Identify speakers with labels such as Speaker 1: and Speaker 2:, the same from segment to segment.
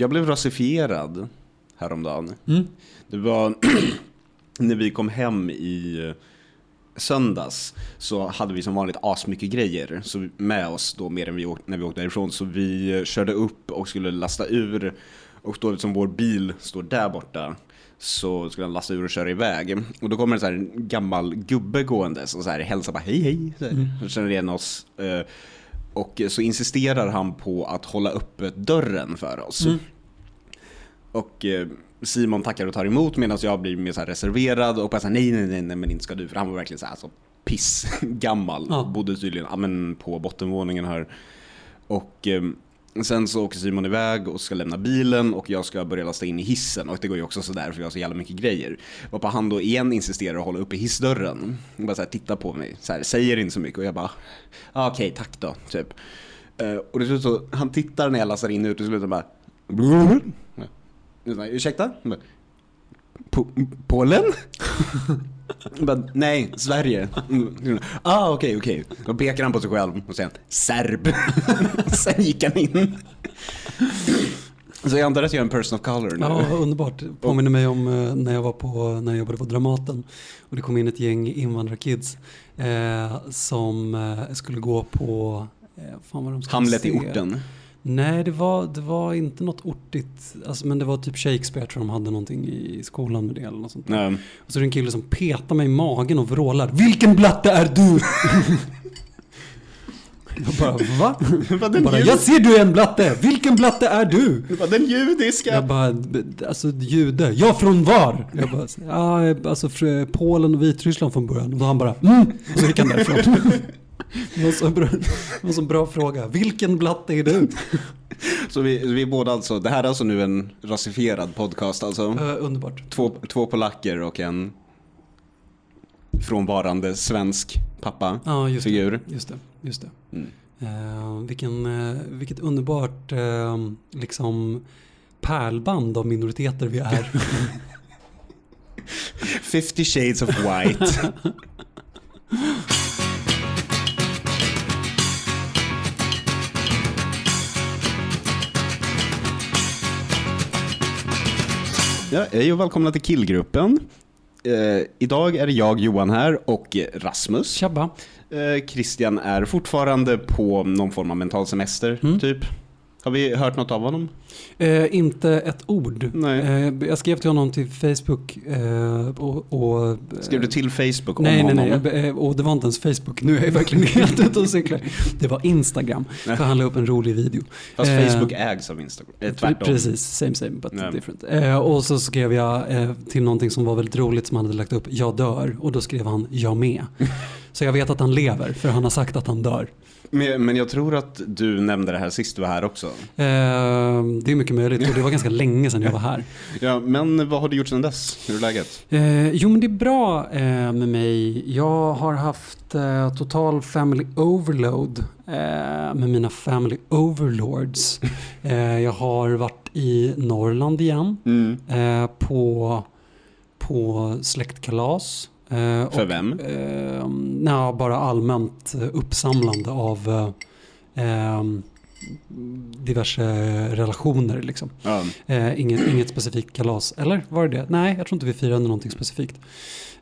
Speaker 1: Jag blev rasifierad häromdagen.
Speaker 2: Mm.
Speaker 1: Det var när vi kom hem i eh, söndags så hade vi som vanligt asmycket grejer så med oss då mer än vi åkte, när vi åkte därifrån. Så vi eh, körde upp och skulle lasta ur och då liksom vår bil står där borta så skulle han lasta ur och köra iväg. Och då kommer en så här gammal gubbe gåendes och så här hälsar bara hej hej. Så här, och känner igen oss. eh, Och så insisterar han på att hålla uppe dörren för oss. Och eh, Simon tackar och tar emot medan jag blir mer så reserverad och bara så här, nej, nej, nej, nej, men inte ska du. För han var verkligen så här så piss gammal.
Speaker 2: Ja.
Speaker 1: Bodde tydligen ja, men på bottenvåningen här. Och eh, sen så åker Simon iväg och ska lämna bilen och jag ska börja lasta in i hissen. Och det går ju också sådär för jag har så jävla mycket grejer. Varpå han då igen insisterar att hålla uppe hissdörren. Och bara så här, på mig, så här, säger inte så mycket och jag bara, ah, okej tack då, typ. Eh, och det slutar så, han tittar när jag lastar in ut och slutar bara bara, Ursäkta? Polen? Bara, Nej, Sverige. Ah, okej, okej. Då pekar han på sig själv och säger serb. Sen gick han in. Så jag antar att jag är en person of color nu.
Speaker 2: Ja, underbart. Påminner mig om eh, när jag var på, när jag jobbade på Dramaten och det kom in ett gäng invandrarkids eh, som eh, skulle gå på, eh, fan vad de skulle
Speaker 1: Hamlet
Speaker 2: se.
Speaker 1: i orten.
Speaker 2: Nej, det var, det var inte något ortigt, alltså, men det var typ Shakespeare, jag tror de hade någonting i skolan med det eller något sånt.
Speaker 1: Nej.
Speaker 2: Och så är det en kille som petar mig i magen och vrålar Vilken blatte är du? jag bara va? Jag, bara, jag ser du är en blatte, vilken blatte är du?
Speaker 1: Vad den judiska.
Speaker 2: Jag bara, alltså jude, ja från var? Jag bara, ja alltså Polen och Vitryssland från början. Och då han bara, mm. Och så gick han därifrån. Det var, bra, en så bra fråga. Vilken blatte är du?
Speaker 1: Så vi, vi är båda alltså, det här är alltså nu en rasifierad podcast alltså.
Speaker 2: Uh, underbart.
Speaker 1: Två, två polacker och en frånvarande svensk pappa.
Speaker 2: Ja, just det. Just det. Just det.
Speaker 1: Mm.
Speaker 2: Eh, vilken, uh, vilket underbart eh, liksom pärlband av minoriteter vi är.
Speaker 1: 50 shades of white. Ja, hej och välkomna till killgruppen. Eh, idag är det jag, Johan här och Rasmus.
Speaker 2: Tjabba.
Speaker 1: Eh, Christian är fortfarande på någon form av mental semester,
Speaker 2: Mm.
Speaker 1: typ. Har vi hört något av honom?
Speaker 2: Eh, inte ett ord.
Speaker 1: Nej.
Speaker 2: Eh, jag skrev till honom till Facebook eh, och, och
Speaker 1: Skrev du till Facebook om
Speaker 2: Nej, nej,
Speaker 1: honom?
Speaker 2: nej. Eh, Och det var inte ens Facebook. Nu är jag verkligen helt ute och cyklar. Det var Instagram. För han la upp en rolig video.
Speaker 1: Fast
Speaker 2: Eh,
Speaker 1: Facebook ägs av Instagram. Eh, tvärtom.
Speaker 2: Precis, same same but
Speaker 1: Ja.
Speaker 2: different. Eh, och så skrev jag eh, till någonting som var väldigt roligt som han hade lagt upp. Jag dör. Och då skrev han jag med. Så jag vet att han lever för han har sagt att han dör.
Speaker 1: Men, men jag tror att du nämnde det här sist du var här också.
Speaker 2: Eh, det är mycket möjligt och det var ganska länge sedan jag var här.
Speaker 1: Ja, men vad har du gjort sedan dess? Hur är läget?
Speaker 2: Eh, jo men det är bra eh, med mig. Jag har haft eh, total family overload eh, med mina family overlords. Eh, jag har varit i Norrland igen
Speaker 1: Mm.
Speaker 2: på, på släktkalas. Eh,
Speaker 1: För
Speaker 2: och,
Speaker 1: vem?
Speaker 2: Eh, nja, bara allmänt eh, uppsamlande av eh, eh, diverse relationer liksom.
Speaker 1: Ja.
Speaker 2: Eh, inget, inget specifikt kalas. Eller var det det? Nej, jag tror inte vi firade någonting specifikt.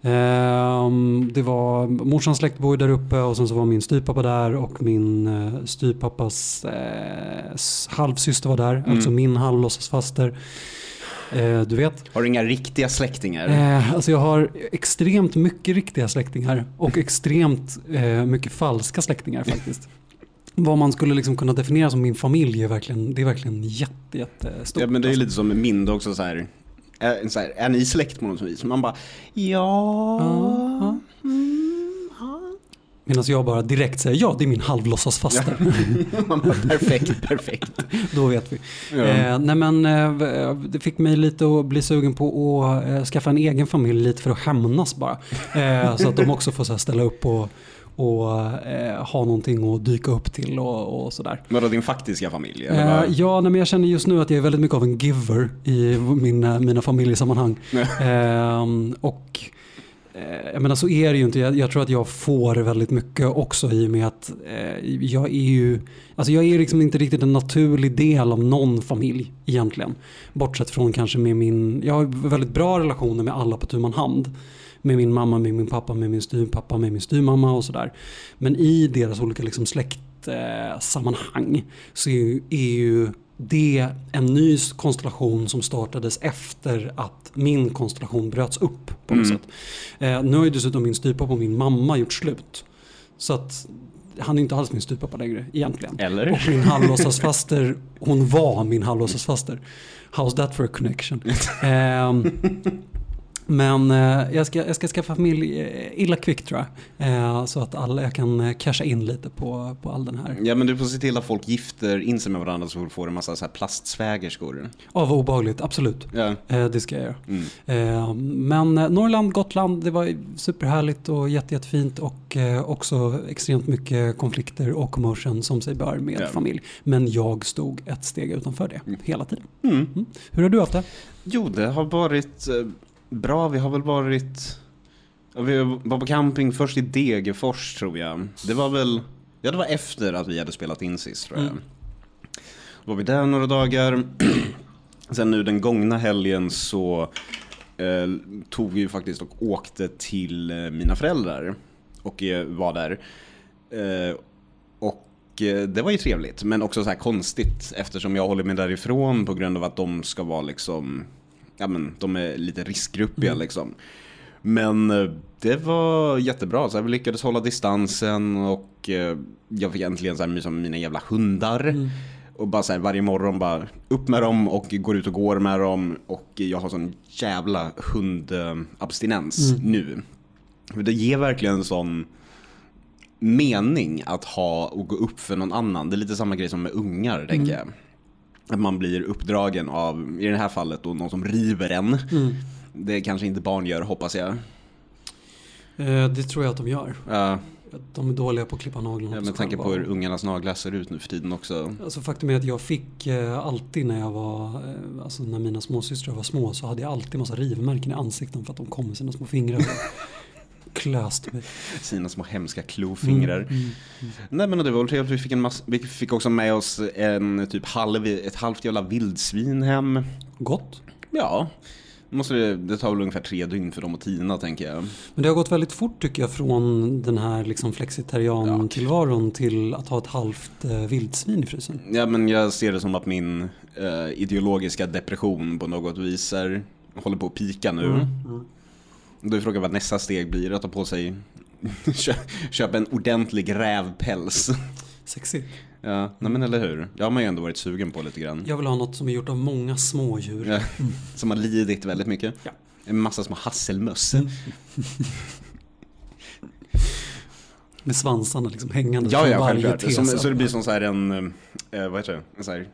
Speaker 2: Ehm, det var morsans släkt bor där uppe och sen så var min styvpappa där och min uh, styvpappas eh, halvsyster var där.
Speaker 1: Mm.
Speaker 2: Alltså min halvlåtsasfaster. Eh, du vet.
Speaker 1: Har du inga riktiga släktingar?
Speaker 2: Eh, alltså jag har extremt mycket riktiga släktingar och extremt eh, mycket falska släktingar faktiskt. Vad man skulle liksom kunna definiera som min familj är verkligen, det är verkligen jätte, jättestort.
Speaker 1: Ja, men det är
Speaker 2: alltså.
Speaker 1: lite som med min också så här. Är, så här, är ni släkt på något vis? Man bara,
Speaker 2: Ja,
Speaker 1: ja.
Speaker 2: ja. Medan jag bara direkt säger ja, det är min halvlåtsasfaster.
Speaker 1: Bara, perfekt, perfekt.
Speaker 2: Då vet vi.
Speaker 1: Ja.
Speaker 2: Eh, nej men eh, det fick mig lite att bli sugen på att eh, skaffa en egen familj lite för att hämnas bara. Eh, så att de också får så här, ställa upp och, och eh, ha någonting att dyka upp till och, och sådär.
Speaker 1: Vadå din faktiska familj? eller
Speaker 2: Eh, ja, nej, men jag känner just nu att jag är väldigt mycket av en giver i mina, mina familjesammanhang.
Speaker 1: Ja.
Speaker 2: Ehm, och Eh, jag menar så är det ju inte. Jag, jag, tror att jag får väldigt mycket också i och med att eh, jag är ju, alltså jag är liksom inte riktigt en naturlig del av någon familj egentligen. Bortsett från kanske med min, jag har väldigt bra relationer med alla på tu man hand. Med min mamma, med min pappa, med min styvpappa, med min styvmamma och sådär. Men i deras olika liksom släktsammanhang eh, så är ju, är ju det en ny konstellation som startades efter att min konstellation bröts upp på något mm. sätt. Eh, nu har ju dessutom min styvpappa och min mamma gjort slut. Så att han är inte alls min styvpappa längre egentligen.
Speaker 1: Eller?
Speaker 2: Och min halvlåtsasfaster, hon var min halvlåtsasfaster. How's that for a connection? eh, men eh, jag, ska, jag ska skaffa familj eh, illa kvickt tror jag. Eh, så att alla, jag kan eh, casha in lite på, på all den här.
Speaker 1: Ja men du får se till att folk gifter in sig med varandra så du får en massa så här plastsvägerskor.
Speaker 2: Ja vad obehagligt, absolut.
Speaker 1: Ja.
Speaker 2: Eh, det ska jag göra. Mm. Eh, men Norrland, Gotland, det var superhärligt och jätte, jättefint och också extremt mycket konflikter och commotion som sig bör med ja. familj. Men jag stod ett steg utanför det mm. hela tiden. Mm. mm. Hur har du haft det?
Speaker 1: Jo, det har varit bra. Vi har väl varit... Vi var på camping först i Degerfors tror jag. Det var väl... Ja, det var efter att vi hade spelat in sist tror jag. Mm. Då var vi där några dagar. Sen nu den gångna helgen så eh, tog vi ju faktiskt och åkte till eh, mina föräldrar. Och eh, var där. Eh, och eh, det var ju trevligt, men också så här konstigt eftersom jag håller mig därifrån på grund av att de ska vara liksom ja men de är lite riskgruppiga mm. liksom. Men eh, det var jättebra, så vi lyckades hålla distansen och eh, jag fick äntligen så här mysa med mina jävla hundar. Mm. Och bara så här, varje morgon bara upp med dem och går ut och går med dem. Och jag har sån jävla hundabstinens mm. nu. Det ger verkligen en sån mening att ha och gå upp för någon annan. Det är lite samma grej som med ungar, mm. tänker jag. Att man blir uppdragen av, i det här fallet då, någon som river en. Mm. Det kanske inte barn gör, hoppas jag.
Speaker 2: Eh, det tror jag att de gör.
Speaker 1: Ja.
Speaker 2: De är dåliga på att klippa naglarna.
Speaker 1: Ja, med tanke på hur ungarnas naglar ser ut nu för tiden också.
Speaker 2: Alltså faktum är att jag fick eh, alltid när jag var, eh, alltså när mina småsystrar var små så hade jag alltid massa rivmärken i ansikten för att de kom med sina små fingrar. klöst mig.
Speaker 1: Sina små hemska klofingrar. Mm, mm, mm. Nej men det var trevligt, vi fick, en massa, vi fick också med oss en typ halv, ett halvt jävla vildsvin hem.
Speaker 2: Gott.
Speaker 1: Ja. Måste det, det tar väl ungefär tre dygn för dem att tina tänker jag.
Speaker 2: Men det har gått väldigt fort tycker jag från den här liksom flexitarian-tillvaron ja. till att ha ett halvt eh, vildsvin i frysen.
Speaker 1: Ja men jag ser det som att min eh, ideologiska depression på något vis är, håller på att pika nu. Mm, mm. Då är frågan vad nästa steg blir, att ta på sig köpa en ordentlig rävpäls.
Speaker 2: Sexigt.
Speaker 1: Ja, nej men eller hur. Det har man ju ändå varit sugen på lite grann.
Speaker 2: Jag vill ha något som är gjort av många smådjur. Ja,
Speaker 1: som har lidit väldigt mycket.
Speaker 2: Ja.
Speaker 1: En massa små hasselmöss. Mm.
Speaker 2: Med svansarna liksom hängande
Speaker 1: ja, ja, varje. Som, så det blir som så här en, eh, vad heter det, en så här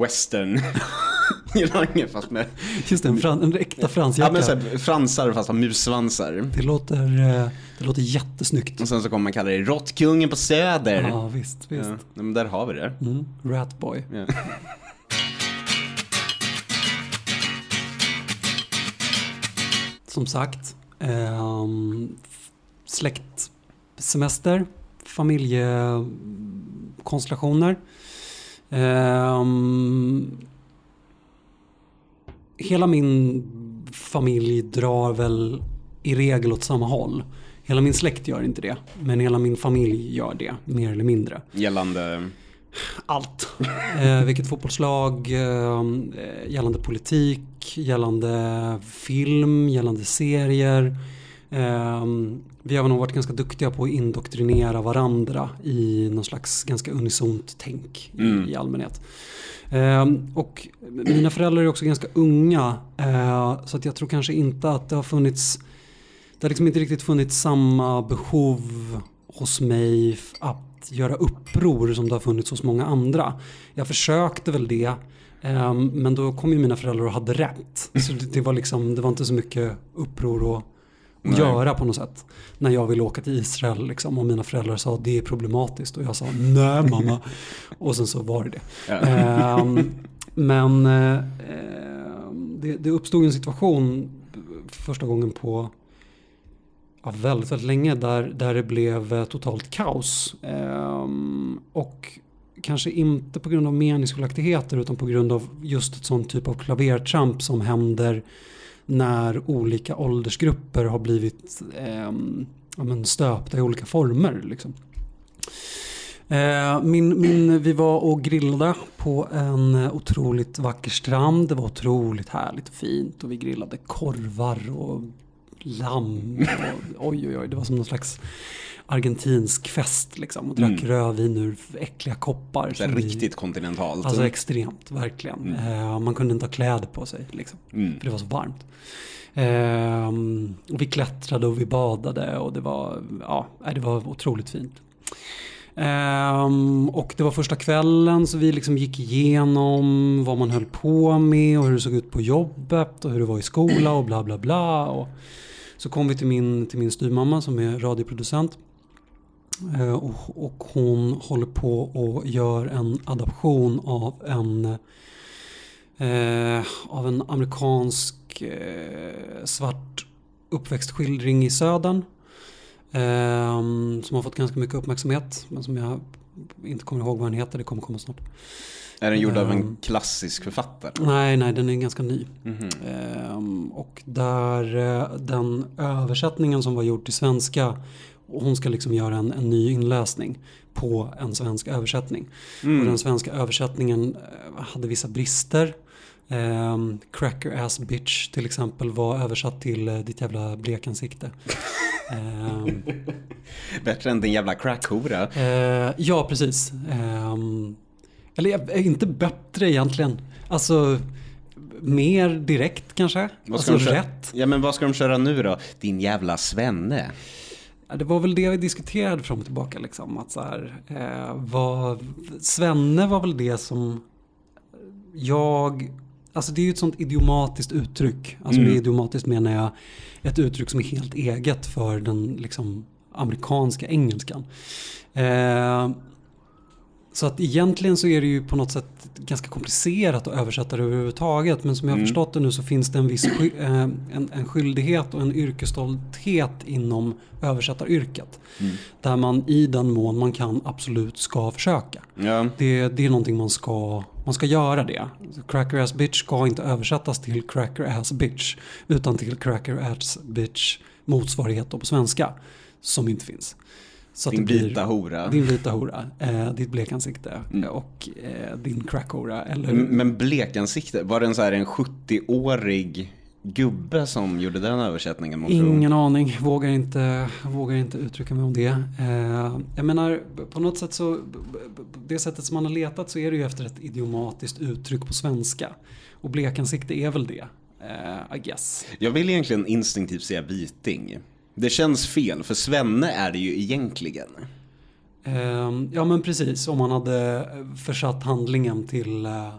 Speaker 1: western genre fast med...
Speaker 2: Just det, en, fran, en äkta fransjacka.
Speaker 1: Ja men så här, fransar fast med mussvansar.
Speaker 2: Det låter, eh, det låter jättesnyggt.
Speaker 1: Och sen så kommer man kalla det Råttkungen på Söder.
Speaker 2: Ja visst, visst. Ja,
Speaker 1: men där har vi det.
Speaker 2: Mm, Ratboy. Ja. Som sagt, eh, släktsemester, familjekonstellationer. Um, hela min familj drar väl i regel åt samma håll. Hela min släkt gör inte det, men hela min familj gör det, mer eller mindre.
Speaker 1: Gällande?
Speaker 2: Allt. eh, vilket fotbollslag, eh, gällande politik, gällande film, gällande serier. Eh, vi har nog varit ganska duktiga på att indoktrinera varandra i någon slags ganska unisont tänk mm. i allmänhet. Ehm, och mina föräldrar är också ganska unga eh, så att jag tror kanske inte att det har funnits det har liksom inte riktigt funnits samma behov hos mig att göra uppror som det har funnits hos många andra. Jag försökte väl det ehm, men då kom ju mina föräldrar och hade rätt. Så det, var, liksom, det var inte så mycket uppror och Nej. göra på något sätt. När jag ville åka till Israel liksom, och mina föräldrar sa det är problematiskt och jag sa nej mamma. och sen så var det det. Ja. Um, men uh, det, det uppstod en situation första gången på ja, väldigt, väldigt länge där, där det blev eh, totalt kaos. Ehm, och kanske inte på grund av meningsskiljaktigheter utan på grund av just ett sånt typ av klavertramp som händer när olika åldersgrupper har blivit eh, ja, men stöpta i olika former. Liksom. Eh, Min, min, vi var och grillade på en otroligt vacker strand. Det var otroligt härligt och fint och vi grillade korvar och lamm. Och, oj, oj, oj, det var som någon slags argentinsk fest liksom. Och drack
Speaker 1: Mm.
Speaker 2: rödvin ur äckliga koppar.
Speaker 1: Så
Speaker 2: som vi-
Speaker 1: riktigt kontinentalt.
Speaker 2: Alltså extremt, verkligen. Eh, man kunde inte ha kläder på sig liksom.
Speaker 1: Mm.
Speaker 2: För det var så varmt. Ehm, och vi klättrade och vi badade och det var, ja, nej, det var otroligt fint. Ehm, och det var första kvällen så vi liksom gick igenom vad man höll på med och hur det såg ut på jobbet och hur det var i skola och bla bla bla. Och så kom vi till min, till min styvmamma som är radioproducent. Eh, och, och hon håller på och gör en adaption av en eh, av en amerikansk eh, svart uppväxtskildring i södern. Eh, som har fått ganska mycket uppmärksamhet men som jag inte kommer ihåg vad den heter, det kommer komma snart.
Speaker 1: Är den gjord av en
Speaker 2: Ehm.
Speaker 1: klassisk författare?
Speaker 2: Nej, nej, den är ganska ny.
Speaker 1: Mhm.
Speaker 2: Ehm, och där eh, den översättningen som var gjord till svenska och hon ska liksom göra en, en ny inläsning på en svensk översättning. Och
Speaker 1: Mm.
Speaker 2: den svenska översättningen eh, hade vissa brister. Ehm, cracker ass bitch till exempel var översatt till eh, ditt jävla blekansikte. Ehm,
Speaker 1: Bättre än din jävla crackhora.
Speaker 2: Eh, ja, precis. Ehm, eller inte bättre egentligen. Alltså mer direkt kanske.
Speaker 1: Vad ska
Speaker 2: Alltså rätt.
Speaker 1: Ja men vad ska de köra nu då? Din jävla svenne.
Speaker 2: Det var väl det vi diskuterade fram och tillbaka. Liksom, att så här, eh, vad, Svenne var väl det som jag... Alltså det är ju ett sånt idiomatiskt uttryck. Alltså
Speaker 1: Mm.
Speaker 2: med idiomatiskt menar jag ett uttryck som är helt eget för den liksom, amerikanska engelskan. Eh, så att egentligen så är det ju på något sätt ganska komplicerat att översätta det överhuvudtaget. Men som jag har
Speaker 1: Mm.
Speaker 2: förstått det nu så finns det en viss sky- eh, en, en skyldighet och en yrkesstolthet inom översättaryrket.
Speaker 1: Mm.
Speaker 2: Där man i den mån man kan absolut ska försöka.
Speaker 1: Ja.
Speaker 2: Det, det är någonting man ska, man ska göra det. Cracker ass bitch ska inte översättas till cracker ass bitch. Utan till cracker ass bitch motsvarighet på svenska. Som inte finns. Så
Speaker 1: Din
Speaker 2: blir-
Speaker 1: vita hora.
Speaker 2: din vita hora, eh, ditt blekansikte
Speaker 1: Mm.
Speaker 2: och eh, din crackhora. Eller,
Speaker 1: Men blekansikte, var det en så här en 70-årig gubbe som gjorde den översättningen?
Speaker 2: Ingen aning, vågar inte, vågar inte uttrycka mig om det. Eh, jag menar, på något sätt så, det sättet som man har letat så är det ju efter ett idiomatiskt uttryck på svenska. Och blekansikte är väl det, eh, I guess.
Speaker 1: Jag vill egentligen instinktivt säga viting. Det känns fel, för svenne är det ju egentligen.
Speaker 2: Eh, ja men precis, om man hade försatt handlingen till, eh,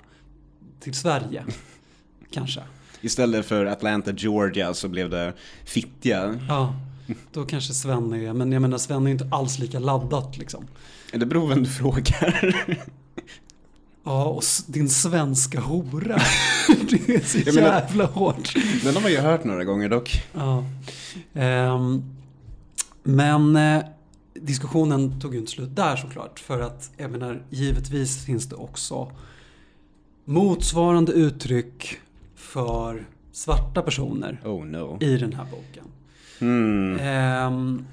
Speaker 2: till Sverige. Kanske.
Speaker 1: Istället för Atlanta, Georgia så blev det Fittja.
Speaker 2: Ja, då kanske Sven är, men jag menar Sven är inte alls lika laddat liksom.
Speaker 1: Det beror vem du frågar.
Speaker 2: Ja, och din svenska hora. det är så
Speaker 1: Jag menar-
Speaker 2: jävla hårt.
Speaker 1: Den har man ju hört några gånger dock.
Speaker 2: Ja. Ehm, men eh, diskussionen tog ju inte slut där såklart. För att jag menar, givetvis finns det också motsvarande uttryck för svarta personer
Speaker 1: Oh no.
Speaker 2: i den här boken.
Speaker 1: Mm.
Speaker 2: Ehm,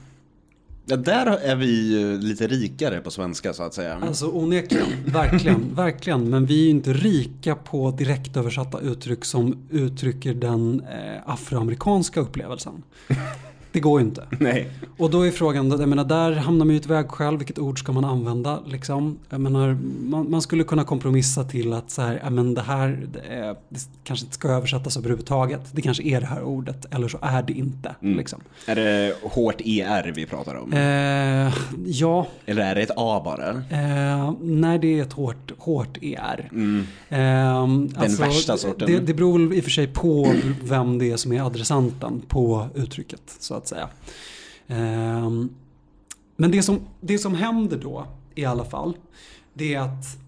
Speaker 1: Ja, där är vi ju lite rikare på svenska så att säga.
Speaker 2: Alltså onekligen, verkligen, verkligen. Men vi är ju inte rika på direktöversatta uttryck som uttrycker den eh, afroamerikanska upplevelsen. Det går ju inte.
Speaker 1: Nej.
Speaker 2: Och då är frågan, jag menar där hamnar man ju ett vägskäl, vilket ord ska man använda liksom? Jag menar, man, man skulle kunna kompromissa till att så här, men det här det, är, det kanske inte ska översättas överhuvudtaget. Det kanske är det här ordet, eller så är det inte.
Speaker 1: Mm.
Speaker 2: Liksom.
Speaker 1: Är det hårt ER vi pratar om?
Speaker 2: Eh, ja,
Speaker 1: Eller är det ett A bara?
Speaker 2: eh, nej det är ett hårt, hårt ER.
Speaker 1: Mm.
Speaker 2: Ehm,
Speaker 1: Den värsta sorten.
Speaker 2: Det, det beror i och för sig på vem det är som är adressanten på uttrycket så att säga. Ehm, men det som, det som händer då i alla fall det är att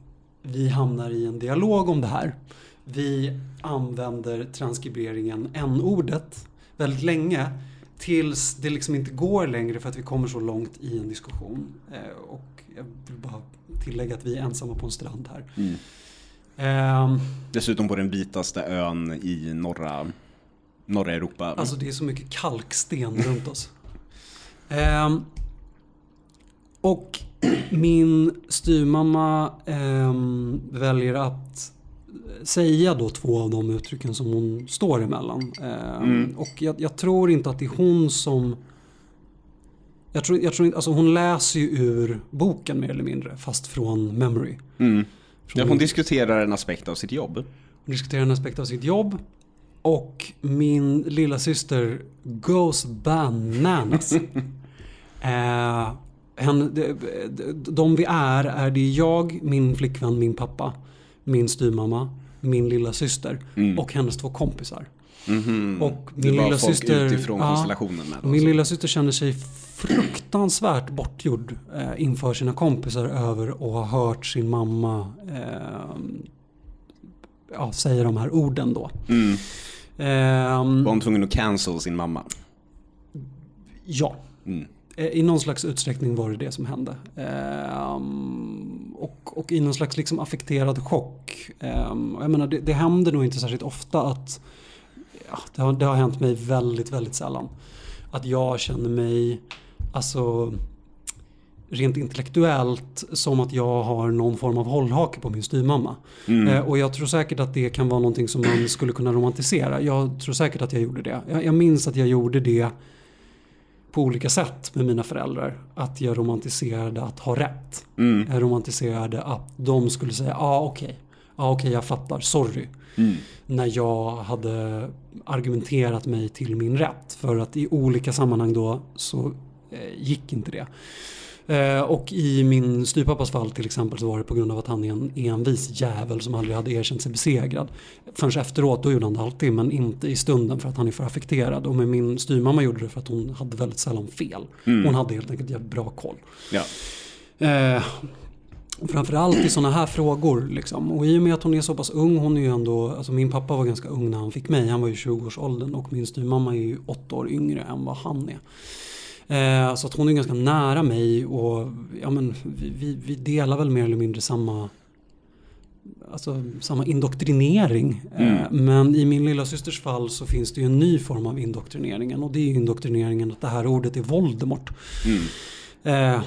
Speaker 2: vi hamnar i en dialog om det här. Vi använder transkriberingen n-ordet väldigt länge Tills det liksom inte går längre för att vi kommer så långt i en diskussion. Eh, och jag vill bara tillägga att vi är ensamma på en strand här.
Speaker 1: Mm.
Speaker 2: Ehm,
Speaker 1: Dessutom på den vitaste ön i norra, norra Europa.
Speaker 2: Alltså det är så mycket kalksten runt oss. Ehm, och min styrmamma ehm, väljer att säga då två av de uttrycken som hon står emellan. Ehm,
Speaker 1: Mm.
Speaker 2: Och jag, jag tror inte att det är hon som... Jag tror, jag tror inte, alltså hon läser ju ur boken mer eller mindre, fast från memory.
Speaker 1: mm.
Speaker 2: Från
Speaker 1: ja, hon diskuterar en aspekt av sitt jobb.
Speaker 2: Hon diskuterar en aspekt av sitt jobb. Och min lilla syster goes bananas. eh, henne, de, de, vi är, är det jag, min flickvän, min pappa, min styrmamma, min lilla syster
Speaker 1: Mm.
Speaker 2: och hennes två kompisar.
Speaker 1: Mhm.
Speaker 2: Och
Speaker 1: det
Speaker 2: min lilla syster-
Speaker 1: utifrån
Speaker 2: ja.
Speaker 1: konstellationen med.
Speaker 2: Min
Speaker 1: alltså.
Speaker 2: lilla syster känner sig fruktansvärt bortgjord eh, inför sina kompisar över att ha hört sin mamma eh, ja, säga de här orden då.
Speaker 1: Mm.
Speaker 2: Ehm,
Speaker 1: Var hon tvungen att cancel sin mamma?
Speaker 2: ja,
Speaker 1: Mm.
Speaker 2: Eh, i någon slags utsträckning var det det som hände. Ehm, och, och i någon slags liksom affekterad chock. Ehm, jag menar, det, det händer nog inte särskilt ofta att ja, det, har, det har hänt mig väldigt, väldigt sällan. Att jag känner mig, alltså rent intellektuellt som att jag har någon form av hållhake på min styrmamma.
Speaker 1: Mm.
Speaker 2: Eh, och jag tror säkert att det kan vara någonting som man skulle kunna romantisera. Jag tror säkert att jag gjorde det. Jag, jag minns att jag gjorde det på olika sätt med mina föräldrar. Att jag romantiserade att ha rätt.
Speaker 1: Mm.
Speaker 2: Jag romantiserade att de skulle säga ja ah, okej, ja okej jag fattar, sorry.
Speaker 1: Mm.
Speaker 2: När jag hade argumenterat mig till min rätt. För att i olika sammanhang då så eh, gick inte det. Eh, och i min styrpappas fall till exempel så var det på grund av att han är en envis jävel som aldrig hade erkänt sig besegrad. Förrän efteråt, då gjorde han det alltid, men inte i stunden för att han är för affekterad. Och med min styrmamma gjorde det för att hon hade väldigt sällan fel.
Speaker 1: Mm.
Speaker 2: Hon hade helt enkelt jävligt bra koll.
Speaker 1: Ja.
Speaker 2: Eh, framförallt i sådana här frågor. Liksom. Och i och med att hon är så pass ung, hon är ju ändå, alltså min pappa var ganska ung när han fick mig, han var ju 20-årsåldern och min styrmamma är ju åtta år yngre än vad han är. Eh, så att hon är ganska nära mig och ja, men, vi, vi, delar väl mer eller mindre samma Alltså samma indoktrinering. Eh,
Speaker 1: Mm.
Speaker 2: men i min lilla systers fall så finns det ju en ny form av indoktrineringen. Och det är indoktrineringen att det här ordet är Voldemort.
Speaker 1: Mm.
Speaker 2: Eh,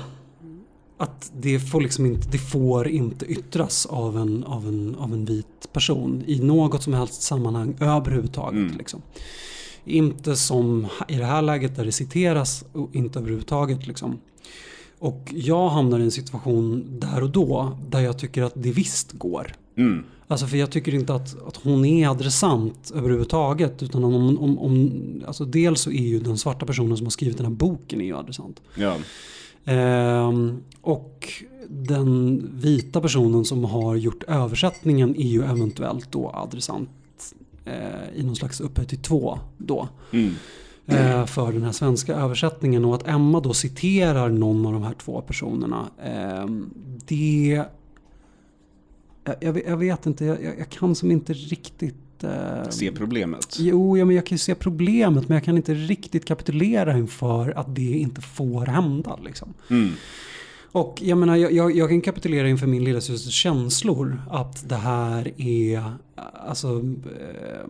Speaker 2: att det får, liksom inte, det får inte yttras av en, av, en, av en vit person i något som helst sammanhang överhuvudtaget.
Speaker 1: Mm.
Speaker 2: Liksom. Inte som i det här läget där det citeras och inte överhuvudtaget. Liksom. Och jag hamnar i en situation där och då där jag tycker att det visst går.
Speaker 1: Mm.
Speaker 2: Alltså för jag tycker inte att, att hon är adressant överhuvudtaget. Utan om, om, om, alltså dels så är ju den svarta personen som har skrivit den här boken är ju adressant.
Speaker 1: Ja.
Speaker 2: Ehm, och den vita personen som har gjort översättningen är ju eventuellt då adressant i någon slags upphöjt till två då.
Speaker 1: Mm.
Speaker 2: Eh, för den här svenska översättningen och att Emma då citerar någon av de här två personerna. ehm, det... Jag, jag, vet- inte, jag, jag kan som inte riktigt... eh,
Speaker 1: Se problemet.
Speaker 2: Jo, ja, men jag kan ju se problemet men jag kan inte riktigt kapitulera inför att det inte får hända. Liksom.
Speaker 1: Mm.
Speaker 2: Och jag menar, jag, jag, jag kan kapitulera inför min lillasysters känslor att det här är, alltså, eh,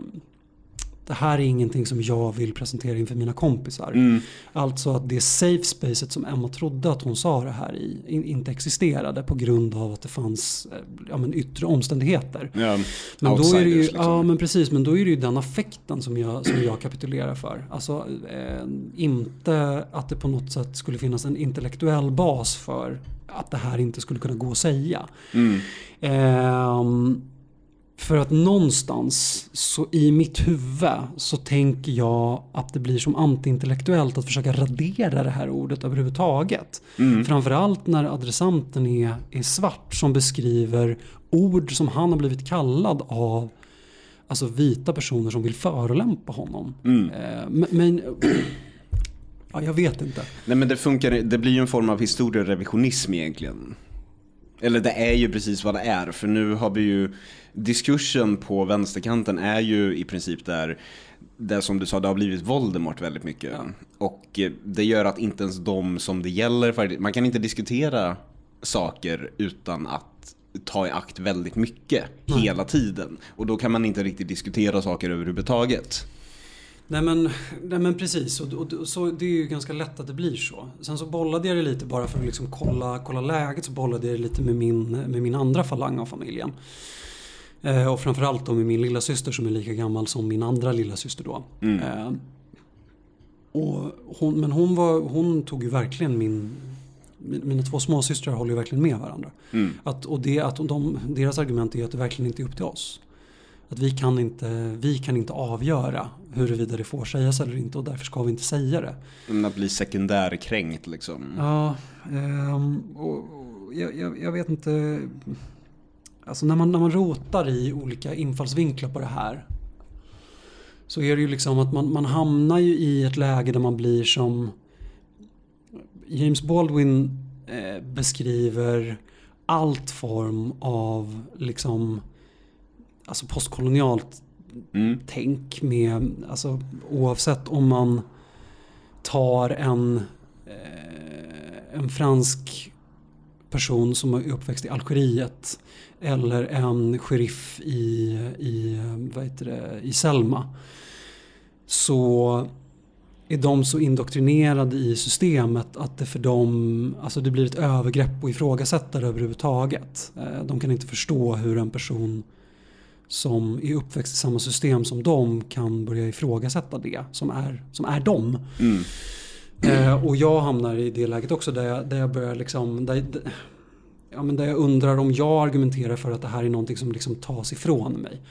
Speaker 2: det här är ingenting som jag vill presentera inför mina kompisar.
Speaker 1: Mm.
Speaker 2: Alltså att det safe spacet som Emma trodde att hon sa det här i in, inte existerade på grund av att det fanns eh, ja, men yttre omständigheter.
Speaker 1: Ja.
Speaker 2: Men då är det ju,
Speaker 1: liksom.
Speaker 2: ja men precis, men då är det ju den affekten som jag, som jag kapitulerar för. Alltså eh, inte att det på något sätt skulle finnas en intellektuell bas för att det här inte skulle kunna gå att säga.
Speaker 1: Mm.
Speaker 2: Ehm, för att någonstans så i mitt huvud så tänker jag att det blir som antiintellektuellt att försöka radera det här ordet överhuvudtaget.
Speaker 1: Mm.
Speaker 2: Framförallt när adressanten är, är svart som beskriver ord som han har blivit kallad av alltså vita personer som vill förolämpa honom.
Speaker 1: Mm.
Speaker 2: Eh, men, men ja, jag vet inte.
Speaker 1: Nej men det funkar, det blir ju en form av historierevisionism egentligen. Eller det är ju precis vad det är, för nu har vi ju diskursen på vänsterkanten är ju i princip där det som du sa, det har blivit Voldemort väldigt mycket.
Speaker 2: Ja.
Speaker 1: Och eh, det gör att inte ens de som det gäller, man kan inte diskutera saker utan att ta i akt väldigt mycket
Speaker 2: Nej.
Speaker 1: hela tiden. Och då kan man inte riktigt diskutera saker överhuvudtaget.
Speaker 2: Nej men, nej men precis, och, och, och så, det är ju ganska lätt att det blir så. Sen så bollade jag det lite bara för att liksom kolla, kolla läget så bollade jag det lite med min, med min andra falang av familjen. Eh, och framförallt då med min lilla syster som är lika gammal som min andra lilla syster då.
Speaker 1: Mm.
Speaker 2: Eh, och hon, men hon, var, hon tog ju verkligen min... min- Mina två småsystrar håller ju verkligen med varandra.
Speaker 1: Mm.
Speaker 2: Att, och det, att de, deras argument är att det verkligen inte är upp till oss. Att vi kan, inte, vi kan inte avgöra huruvida det får sägas eller inte och därför ska vi inte säga det.
Speaker 1: Men Att bli sekundärkränkt liksom.
Speaker 2: Ja, ehm, och, och jag, jag, jag vet inte. Alltså när man, när man rotar i olika infallsvinklar på det här. Så är det ju liksom att man, man hamnar ju i ett läge där man blir som James Baldwin eh, beskriver allt form av liksom alltså postkolonialt
Speaker 1: Mm.
Speaker 2: tänk med, alltså oavsett om man tar en, eh, en fransk person som är uppväxt i Algeriet eller en sheriff i, i, vad heter det, i Selma så är de så indoktrinerade i systemet att det för dem alltså det blir ett övergrepp och ifrågasättare överhuvudtaget. Eh, De kan inte förstå hur en person som är uppväxt i samma system som dem kan börja ifrågasätta det som är, som är dem.
Speaker 1: Mm.
Speaker 2: Eh, och jag hamnar i det läget också där jag, där jag börjar liksom, där, ja, men där jag undrar om jag argumenterar för att det här är någonting som liksom tas ifrån mig.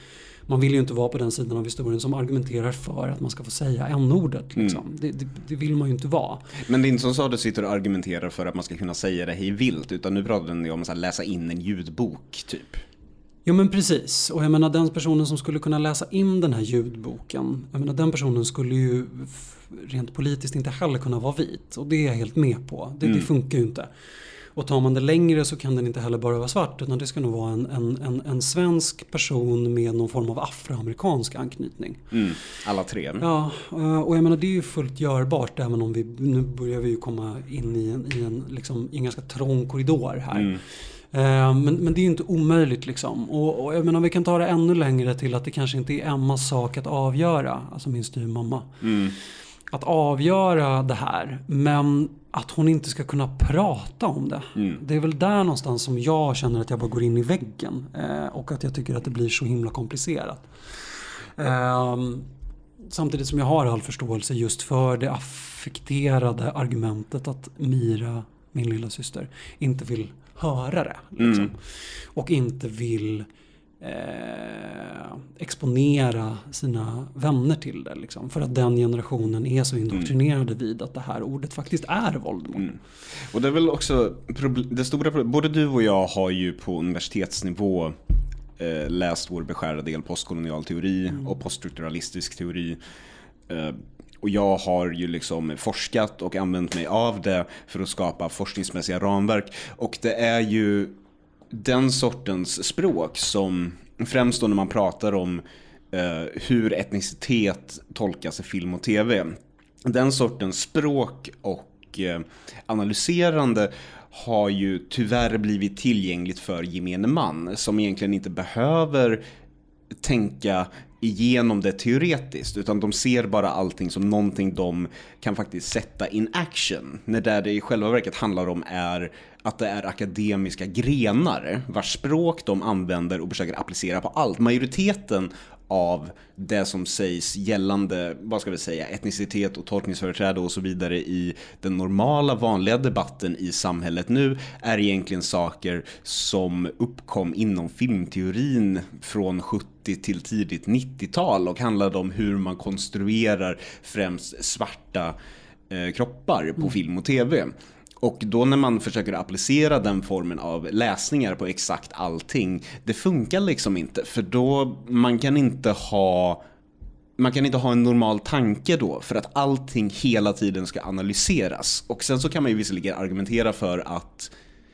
Speaker 2: Man vill ju inte vara på den sidan av historien som argumenterar för att man ska få säga n-ordet. Liksom. Det, det, det vill man ju inte vara.
Speaker 1: Men det är inte som så att du sitter och argumenterar för att man ska kunna säga det hej vilt, utan nu pratar ni om att läsa in en ljudbok, typ.
Speaker 2: Jo men precis. Och jag menar den personen som skulle kunna läsa in den här ljudboken. Jag menar den personen skulle ju rent politiskt inte heller kunna vara vit. Och det är jag helt med på. Det, det
Speaker 1: Mm.
Speaker 2: funkar ju inte. Och tar man det längre så kan den inte heller bara vara svart. Utan det ska nog vara en, en, en, en svensk person med någon form av afroamerikansk anknytning.
Speaker 1: Mm. Alla tre.
Speaker 2: Ja, eh, och jag menar det är ju fullt görbart även om vi nu börjar vi ju komma in i en, i en, liksom, i en ganska trång korridor här.
Speaker 1: Mm.
Speaker 2: Eh, Men, men det är inte omöjligt liksom. Och, och jag menar vi kan ta det ännu längre till att det kanske inte är Emmas sak att avgöra, alltså min styvmamma.
Speaker 1: Mm.
Speaker 2: Att avgöra det här, men att hon inte ska kunna prata om det.
Speaker 1: Mm.
Speaker 2: Det är väl där någonstans som jag känner att jag bara går in i väggen. Eh, och att jag tycker att det blir så himla komplicerat. Ehm, samtidigt som jag har all förståelse just för det affekterade argumentet att Mira, min lilla syster, inte vill höra det. Liksom.
Speaker 1: Mm.
Speaker 2: Och inte vill eh, exponera sina vänner till det. Liksom, för att den generationen är så indoktrinerade vid att det här ordet faktiskt är Voldemort.
Speaker 1: Mm. Och det är väl också det stora problemet, både du och jag har ju på universitetsnivå eh, läst vår beskärda del postkolonial teori och poststrukturalistisk teori. Eh, och jag har ju liksom forskat och använt mig av det för att skapa forskningsmässiga ramverk. Och det är ju den sortens språk som främst då när man pratar om eh, hur etnicitet tolkas i film och tv. Den sortens språk och eh, analyserande har ju tyvärr blivit tillgängligt för gemene man som egentligen inte behöver tänka igenom det teoretiskt utan de ser bara allting som någonting de kan faktiskt sätta in action. När det det i själva verket handlar om är att det är akademiska grenar vars språk de använder och försöker applicera på allt. Majoriteten av det som sägs gällande, vad ska vi säga, etnicitet och tolkningsföreträde och så vidare i den normala vanliga debatten i samhället nu är egentligen saker som uppkom inom filmteorin från 70 till tidigt 90-tal och handlade om hur man konstruerar främst svarta eh, kroppar på film och tv. Och då när man försöker applicera den formen av läsningar på exakt allting, det funkar liksom inte. För då, man kan inte ha man kan inte ha en normal tanke då för att allting hela tiden ska analyseras. Och sen så kan man ju visserligen argumentera för att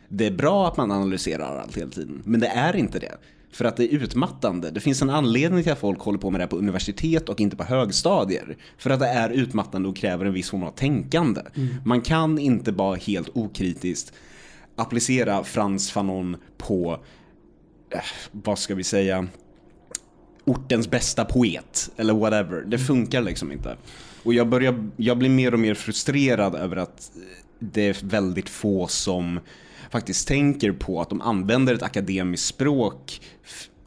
Speaker 1: det är bra att man analyserar allt hela tiden, men det är inte det. För att det är utmattande. Det finns en anledning till att folk håller på med det här på universitet och inte på högstadier. För att det är utmattande och kräver en viss form av tänkande. Man kan inte bara helt okritiskt applicera Frans Fanon på, eh, vad ska vi säga, ortens bästa poet eller whatever. Det funkar liksom inte. Och jag, börjar, jag blir mer och mer frustrerad över att det är väldigt få som faktiskt tänker på att de använder ett akademiskt språk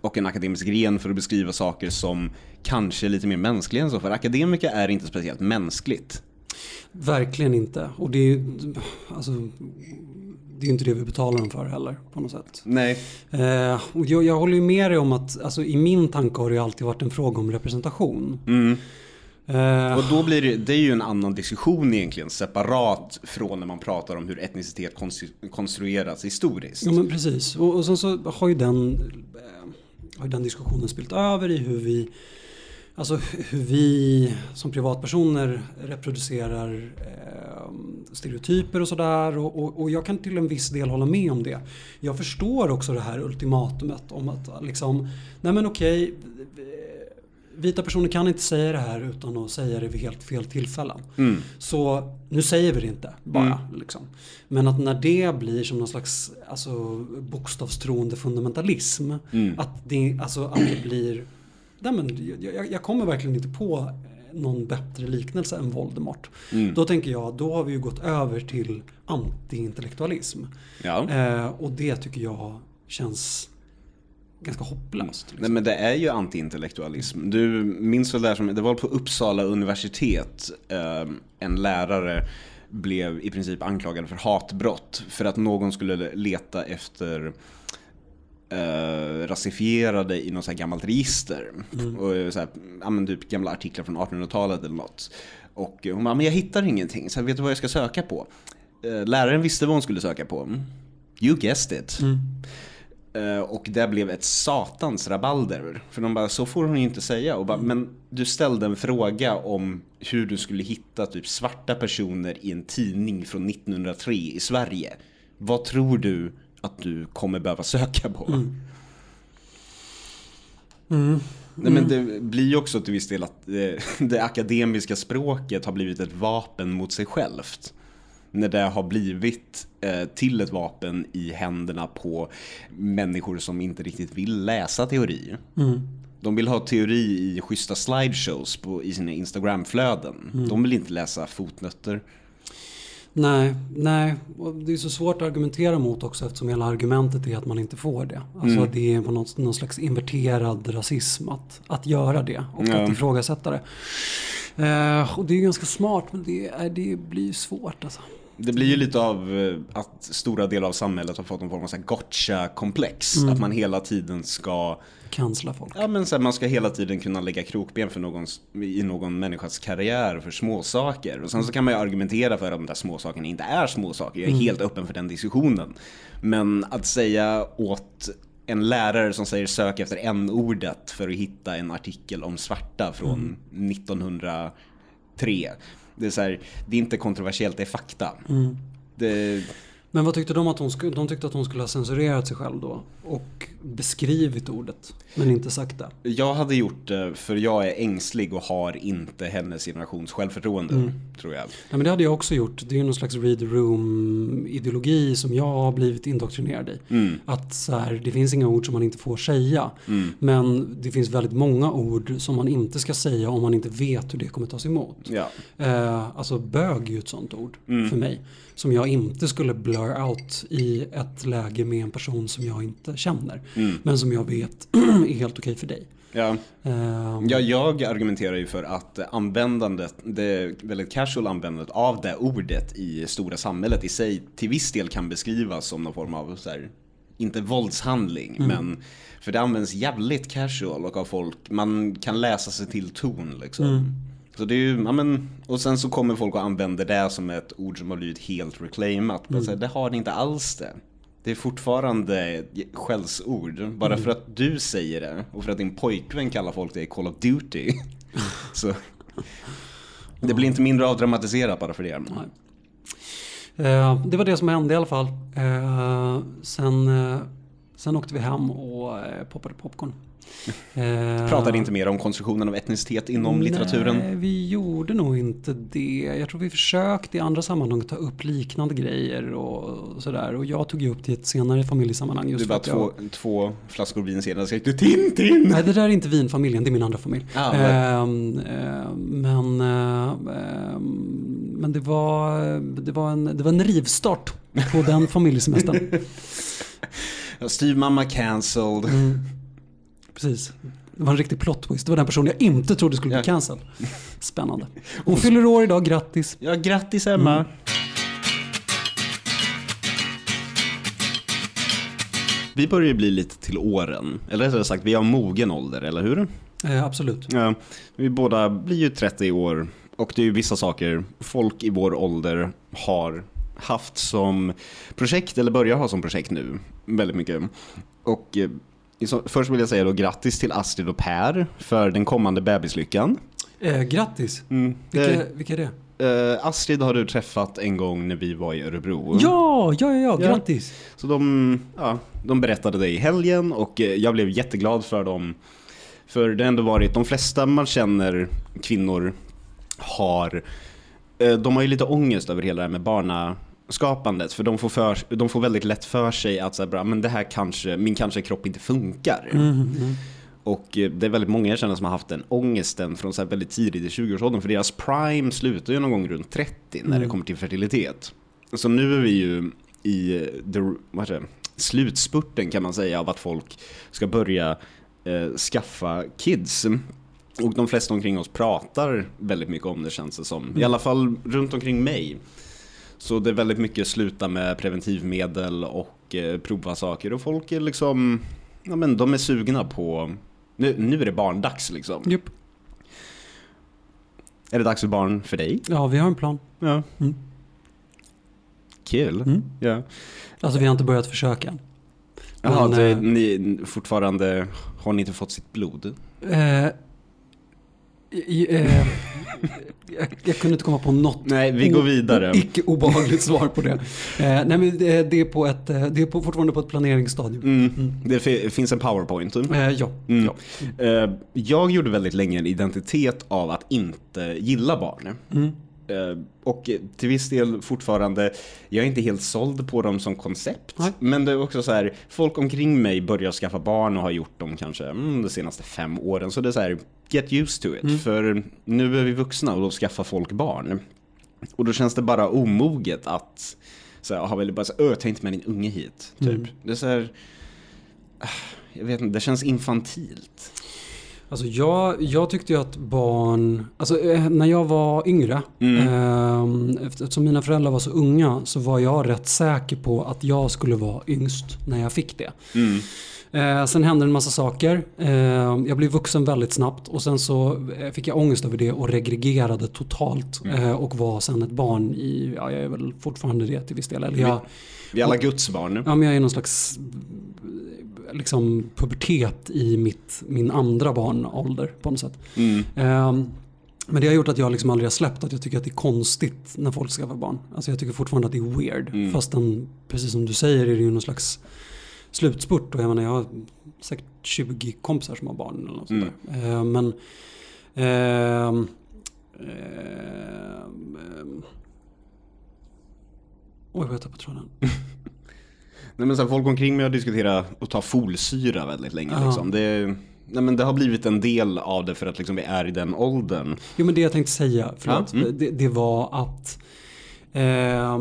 Speaker 1: och en akademisk gren för att beskriva saker som kanske är lite mer mänskliga än så. För akademiker är inte speciellt mänskligt.
Speaker 2: Verkligen inte. Och det är ju alltså, det är inte det vi betalar dem för heller på något sätt.
Speaker 1: Nej.
Speaker 2: Eh, och jag, jag håller ju med dig om att alltså, i min tanke har det ju alltid varit en fråga om representation.
Speaker 1: Mm.
Speaker 2: Eh,
Speaker 1: Och då blir det, det är ju en annan diskussion egentligen, separat från när man pratar om hur etnicitet konstru- konstrueras historiskt.
Speaker 2: Ja men precis. Och, och sen så har ju den, eh, har ju den diskussionen spilt över i hur vi Alltså hur vi som privatpersoner reproducerar eh, stereotyper och sådär. Och, och, och jag kan till en viss del hålla med om det. Jag förstår också det här ultimatumet om att liksom, nej men okej, vita personer kan inte säga det här utan att säga det vid helt fel tillfällen.
Speaker 1: Mm.
Speaker 2: Så nu säger vi det inte bara. Liksom. Men att när det blir som någon slags alltså, bokstavstroende fundamentalism.
Speaker 1: Mm.
Speaker 2: Att, det, alltså, att det blir... Nej, men, jag, jag kommer verkligen inte på någon bättre liknelse än Voldemort.
Speaker 1: Mm.
Speaker 2: Då tänker jag, då har vi ju gått över till anti-intellektualism.
Speaker 1: Ja.
Speaker 2: Eh, och det tycker jag känns ganska hopplöst.
Speaker 1: Nej men det är ju antiintellektualism. Du minns väl det här som, det var på Uppsala universitet, eh, en lärare blev i princip anklagad för hatbrott för att någon skulle leta efter eh, rasifierade i något så gammalt register. Och så här, ja, men typ gamla artiklar från 1800-talet eller något. Och hon bara, men jag hittar ingenting, så här, vet du vad jag ska söka på? Eh, läraren visste vad hon skulle söka på. You guessed it. Eh, Och det blev ett satans rabalder. För de bara, så får hon ju inte säga. Och bara, men du ställde en fråga om hur du skulle hitta typ svarta personer i en tidning från 1903 i Sverige. Vad tror du att du kommer behöva söka på? Nej, men det blir ju också till viss del att det, det akademiska språket har blivit ett vapen mot sig självt. När det har blivit eh, till ett vapen i händerna på människor som inte riktigt vill läsa teori. De vill ha teori i schyssta slideshows på, i sina Instagramflöden. De vill inte läsa fotnötter.
Speaker 2: Nej, nej. Och det är så svårt att argumentera mot också eftersom hela argumentet är att man inte får det. Alltså
Speaker 1: Mm.
Speaker 2: det är på något, någon slags inverterad rasism att, att göra det och
Speaker 1: Ja.
Speaker 2: att ifrågasätta det. Eh, och det är ganska smart men det, är, det blir svårt alltså.
Speaker 1: Det blir ju lite av eh, att stora delar av samhället har fått en form av gotcha-komplex. Att man hela tiden ska
Speaker 2: Kansla folk.
Speaker 1: Ja men så här, man ska hela tiden kunna lägga krokben för någons, i någon människas karriär för småsaker. Och sen så kan man ju argumentera för att de där småsakerna inte är småsaker. Jag är helt öppen för den diskussionen. Men att säga åt en lärare som säger sök efter en ordet för att hitta en artikel om svarta från 1903. Det är, så här, det är inte kontroversiellt, det är fakta. Det,
Speaker 2: Men vad tyckte de att hon skulle, de tyckte att hon skulle ha censurerat sig själv då och beskrivit ordet men inte sagt det.
Speaker 1: Jag hade gjort det för jag är ängslig och har inte hennes generations självförtroende, tror jag.
Speaker 2: Nej, men det hade jag också gjort. Det är ju någon slags read the room ideologi som jag har blivit indoktrinerad i.
Speaker 1: Mm.
Speaker 2: Att så här, det finns inga ord som man inte får säga.
Speaker 1: Mm.
Speaker 2: Men det finns väldigt många ord som man inte ska säga om man inte vet hur det kommer tas emot.
Speaker 1: Ja.
Speaker 2: Eh, alltså bög är ju ett sånt ord
Speaker 1: Mm.
Speaker 2: för mig. Som jag inte skulle blur out i ett läge med en person som jag inte känner.
Speaker 1: Mm.
Speaker 2: Men som jag vet är helt okej för dig.
Speaker 1: Ja.
Speaker 2: Eh,
Speaker 1: Ja, jag argumenterar ju för att användandet, det väldigt casual användandet av det ordet i stora samhället i sig till viss del kan beskrivas som någon form av så här, inte våldshandling, men för det används jävligt casual och av folk, man kan läsa sig till ton liksom. Så det är ju, ja men, och sen så kommer folk och använder det som ett ord som har blivit helt reclaimat. Men så här, det har det inte alls det. Det är fortfarande skällsord. Bara för att du säger det och för att din pojkvän kallar folk det i Call of Duty. så det blir inte mindre avdramatiserat bara för det.
Speaker 2: Nej. Eh, det var det som hände i alla fall. Eh, sen, eh, sen åkte vi hem och eh, poppade popcorn. Eh,
Speaker 1: Pratade inte mer om konstruktionen av etnicitet inom litteraturen.
Speaker 2: Nej, vi gjorde nog inte det. Jag tror vi försökte i andra sammanhang ta upp liknande grejer och sådär. Och jag tog ju upp det i ett senare familjesammanhang. Just
Speaker 1: Du bara
Speaker 2: att jag-
Speaker 1: två, två flaskor vin senare skrek du Tintin!
Speaker 2: Nej, det där är inte vinfamiljen, det är min andra familj.
Speaker 1: Ah, men-
Speaker 2: Ehm, ehm, men eh, ehm, men det, var, det, var en, det var en rivstart på den familjesemestern.
Speaker 1: Styvmamma cancelled.
Speaker 2: Mm. Precis. Det var en riktig plot twist. Det var den personen jag inte trodde skulle bli
Speaker 1: Ja.
Speaker 2: cancelled. Spännande. Hon fyller år idag, grattis.
Speaker 1: Ja, grattis Emma.
Speaker 2: Mm.
Speaker 1: Vi börjar ju bli lite till åren. Eller rättare sagt, vi har mogen ålder, eller hur?
Speaker 2: Eh, absolut.
Speaker 1: Ja, vi båda blir ju 30 år och det är ju vissa saker folk i vår ålder har haft som projekt eller börjar ha som projekt nu. Väldigt mycket. Och eh, först vill jag säga då grattis till Astrid och Per för den kommande bebislyckan.
Speaker 2: Eh, grattis.
Speaker 1: Mm.
Speaker 2: Vilka,
Speaker 1: Eh,
Speaker 2: vilka är det?
Speaker 1: eh, Astrid har du träffat en gång när vi var i Örebro.
Speaker 2: Ja, ja, ja, ja, grattis.
Speaker 1: Så de, ja, de berättade det i helgen och eh, jag blev jätteglad för dem. För det har ändå varit, de flesta man känner kvinnor har, eh, de har ju lite ångest över hela det här med barnaskapandet. För de får, för, de får väldigt lätt för sig att så här, bra, men det här kanske, min kanske kropp inte funkar.
Speaker 2: Mm, mm.
Speaker 1: Och eh, det är väldigt många jag känner som har haft den ångesten från så här väldigt tidigt i 20-årsåldern. För deras prime slutar ju någon gång runt 30 när det
Speaker 2: Mm.
Speaker 1: kommer till fertilitet. Så nu är vi ju i eh, the, vad det, slutspurten kan man säga av att folk ska börja eh, skaffa kids. Och de flesta omkring oss pratar väldigt mycket om det känns det som. I alla fall runt omkring mig. Så det är väldigt mycket sluta med preventivmedel och eh, prova saker. Och folk är liksom, ja men de är sugna på, nu, nu är det barndags liksom.
Speaker 2: Japp.
Speaker 1: Är det dags för barn för dig?
Speaker 2: Ja, vi har en plan.
Speaker 1: Ja.
Speaker 2: Mm.
Speaker 1: Kul.
Speaker 2: Mm.
Speaker 1: Ja.
Speaker 2: Alltså vi har inte börjat försöka.
Speaker 1: Jaha,
Speaker 2: Men,
Speaker 1: det,
Speaker 2: eh,
Speaker 1: ni fortfarande, har ni inte fått sitt blod?
Speaker 2: Eh, i, eh, jag, jag kunde inte komma på något
Speaker 1: Nej, vi går vidare.
Speaker 2: icke obehagligt svar på det. Eh, nej men det, det är, på ett, eh, det är på, fortfarande på ett planeringsstadium.
Speaker 1: Mm. Det fi- finns en powerpoint.
Speaker 2: Eh, ja.
Speaker 1: Mm.
Speaker 2: ja.
Speaker 1: Eh, Jag gjorde väldigt länge en identitet av att inte gilla barn.
Speaker 2: Mm.
Speaker 1: Och till viss del fortfarande, jag är inte helt såld på dem som koncept.
Speaker 2: Nej.
Speaker 1: Men det är också så här, folk omkring mig börjar skaffa barn och har gjort dem kanske mm, de senaste fem åren. Så det är så här, get used to it.
Speaker 2: Mm.
Speaker 1: För nu är vi vuxna och då skaffar folk barn. Och då känns det bara omoget att så här, ha väldigt bara så här, "Öh, ta inte med din unge hit. Typ.
Speaker 2: Mm.
Speaker 1: Det är så här, ah, jag vet inte, det känns infantilt.
Speaker 2: Alltså jag, jag tyckte ju att barn, alltså eh, när jag var yngre,
Speaker 1: Mm.
Speaker 2: eh, eftersom mina föräldrar var så unga så var jag rätt säker på att jag skulle vara yngst när jag fick det.
Speaker 1: Mm.
Speaker 2: Eh, sen hände en massa saker. Eh, jag blev vuxen väldigt snabbt och sen så eh, fick jag ångest över det och regregerade totalt.
Speaker 1: Mm.
Speaker 2: Eh, och var sen ett barn i, ja jag är väl fortfarande det till viss del. Eller jag,
Speaker 1: Vi är alla Guds barn.
Speaker 2: ja, men jag är i någon slags liksom pubertet i mitt, min andra barnålder på något sätt.
Speaker 1: Mm.
Speaker 2: Eh, men det har gjort att jag liksom aldrig har släppt att jag tycker att det är konstigt när folk skaffar barn. Alltså jag tycker fortfarande att det är weird.
Speaker 1: Mm.
Speaker 2: Fastän, precis som du säger, är det ju någon slags slutspurt. Och jag menar, jag har säkert 20 kompisar som har barn eller något sånt
Speaker 1: Mm.
Speaker 2: där. Eh, men... ehm, Oj, vad jag tappade tråden.
Speaker 1: Nej, men så här, folk omkring mig har diskuterat att ta folsyra väldigt länge.
Speaker 2: Ja.
Speaker 1: Liksom. Det, nej, men det har blivit en del av det för att liksom, vi är i den åldern.
Speaker 2: Jo men det jag tänkte säga, förlåt,
Speaker 1: Ja, mm.
Speaker 2: det, det var att... eh,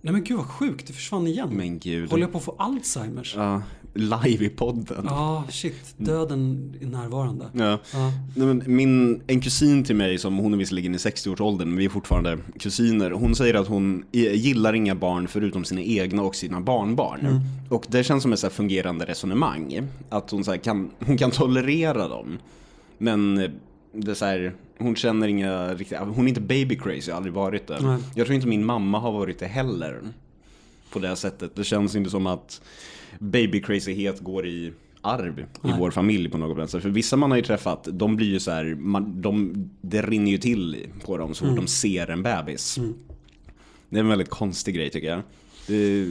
Speaker 2: nej men gud vad sjukt, det försvann igen.
Speaker 1: Men gud.
Speaker 2: Håller jag på att få Alzheimers? Ja,
Speaker 1: Ja, live i podden.
Speaker 2: shit. Döden är närvarande.
Speaker 1: Ja.
Speaker 2: Ja.
Speaker 1: Nej, men min, en kusin till mig, som hon är visserligen i 60-årsåldern, men vi är fortfarande kusiner. Hon säger att hon gillar inga barn förutom sina egna och sina barnbarn.
Speaker 2: Mm.
Speaker 1: Och det känns som ett så fungerande resonemang. Att hon, så kan, hon kan tolerera dem. Men det är så här, hon känner inga riktiga, hon är inte baby crazy, har aldrig varit det.
Speaker 2: Nej.
Speaker 1: Jag tror inte min mamma har varit det heller. På det sättet. Det känns inte som att baby crazyhet går i arv i
Speaker 2: Nej.
Speaker 1: vår familj på något sätt. För vissa man har ju träffat, de blir ju så här, man, de, det rinner ju till på dem så fort
Speaker 2: Mm.
Speaker 1: de ser en bebis.
Speaker 2: Mm.
Speaker 1: Det är en väldigt konstig grej tycker jag. Det,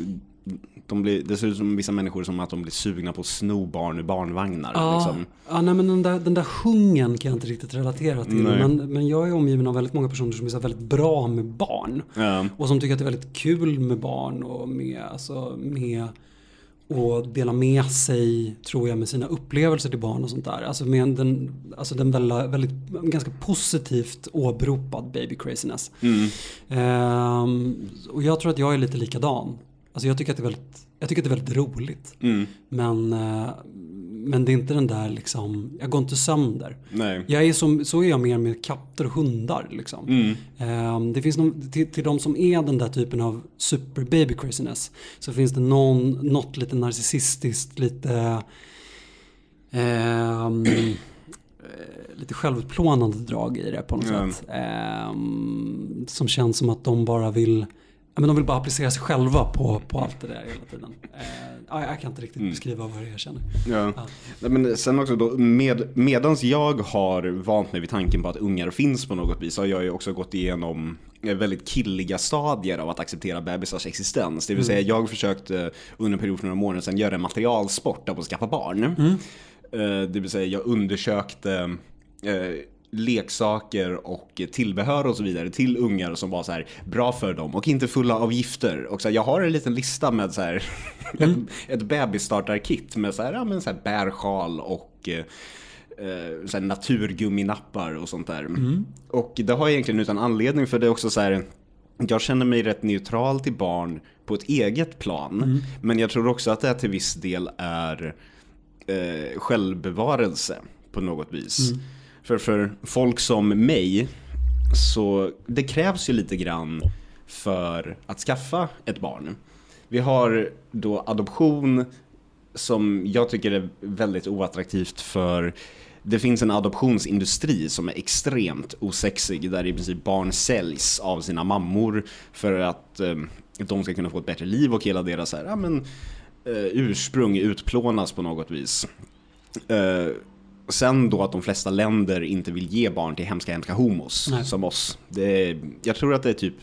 Speaker 1: de blir, det ser ut som vissa människor som att de blir sugna på att sno barn ur barnvagnar.
Speaker 2: Ja,
Speaker 1: Liksom.
Speaker 2: ja nej, men den där, den där hungern kan jag inte riktigt relatera till.
Speaker 1: Nej.
Speaker 2: Men, men jag är omgiven av väldigt många personer som är väldigt bra med barn.
Speaker 1: Ja.
Speaker 2: Och som tycker att det är väldigt kul med barn och med, alltså, med att dela med sig, tror jag, med sina upplevelser till barn och sånt där. Alltså med den, alltså den väldigt, väldigt, ganska positivt åberopad baby craziness.
Speaker 1: Mm.
Speaker 2: Ehm, och jag tror att jag är lite likadan. Alltså jag tycker att det är väldigt, jag tycker att det är väldigt roligt.
Speaker 1: Mm.
Speaker 2: Men, eh, men det är inte den där liksom, jag går inte sönder.
Speaker 1: Nej.
Speaker 2: Jag är som, så är jag mer med katter och hundar. Liksom.
Speaker 1: Mm.
Speaker 2: Ehm, det finns någon, till, till de som är den där typen av super baby craziness så finns det någon, något lite narcissistiskt, lite ehm, eh, lite självutplånande drag i det på något
Speaker 1: Ja.
Speaker 2: sätt. Ehm, som känns som att de bara vill men de vill bara applicera sig själva på, på allt det där hela tiden. Eh, ja, jag kan inte riktigt
Speaker 1: Mm.
Speaker 2: beskriva vad jag känner.
Speaker 1: Ja.
Speaker 2: Ja.
Speaker 1: Nej, men sen också då, med, medans jag har vant mig vid tanken på att ungar finns på något vis, så har jag ju också gått igenom eh, väldigt killiga stadier av att acceptera bebisars existens. Det vill säga jag försökte under en period för några månader sedan göra en materialsport av att skaffa barn. Eh, Det vill säga jag undersökte eh, leksaker och tillbehör och så vidare till ungar som var så här bra för dem och inte fulla av gifter. Och så här, jag har en liten lista med så här ett, ett bebisstartarkit med så här, ja, men så här bärsjal och eh, så här naturgumminappar och sånt där. Och det har jag egentligen utan anledning för det är också så här jag känner mig rätt neutral till barn på ett eget plan. Men jag tror också att det till viss del är eh, självbevarelse på något vis. För för folk som mig så det krävs ju lite grann för att skaffa ett barn. Vi har då adoption som jag tycker är väldigt oattraktivt för det finns en adoptionsindustri som är extremt osexig där i princip barn säljs av sina mammor för att eh, de ska kunna få ett bättre liv och hela deras här, ja, men, eh, ursprung utplånas på något vis. Eh, sen då att de flesta länder inte vill ge barn till hemska hemska homos
Speaker 2: Nej.
Speaker 1: som oss. Det jag tror att det är typ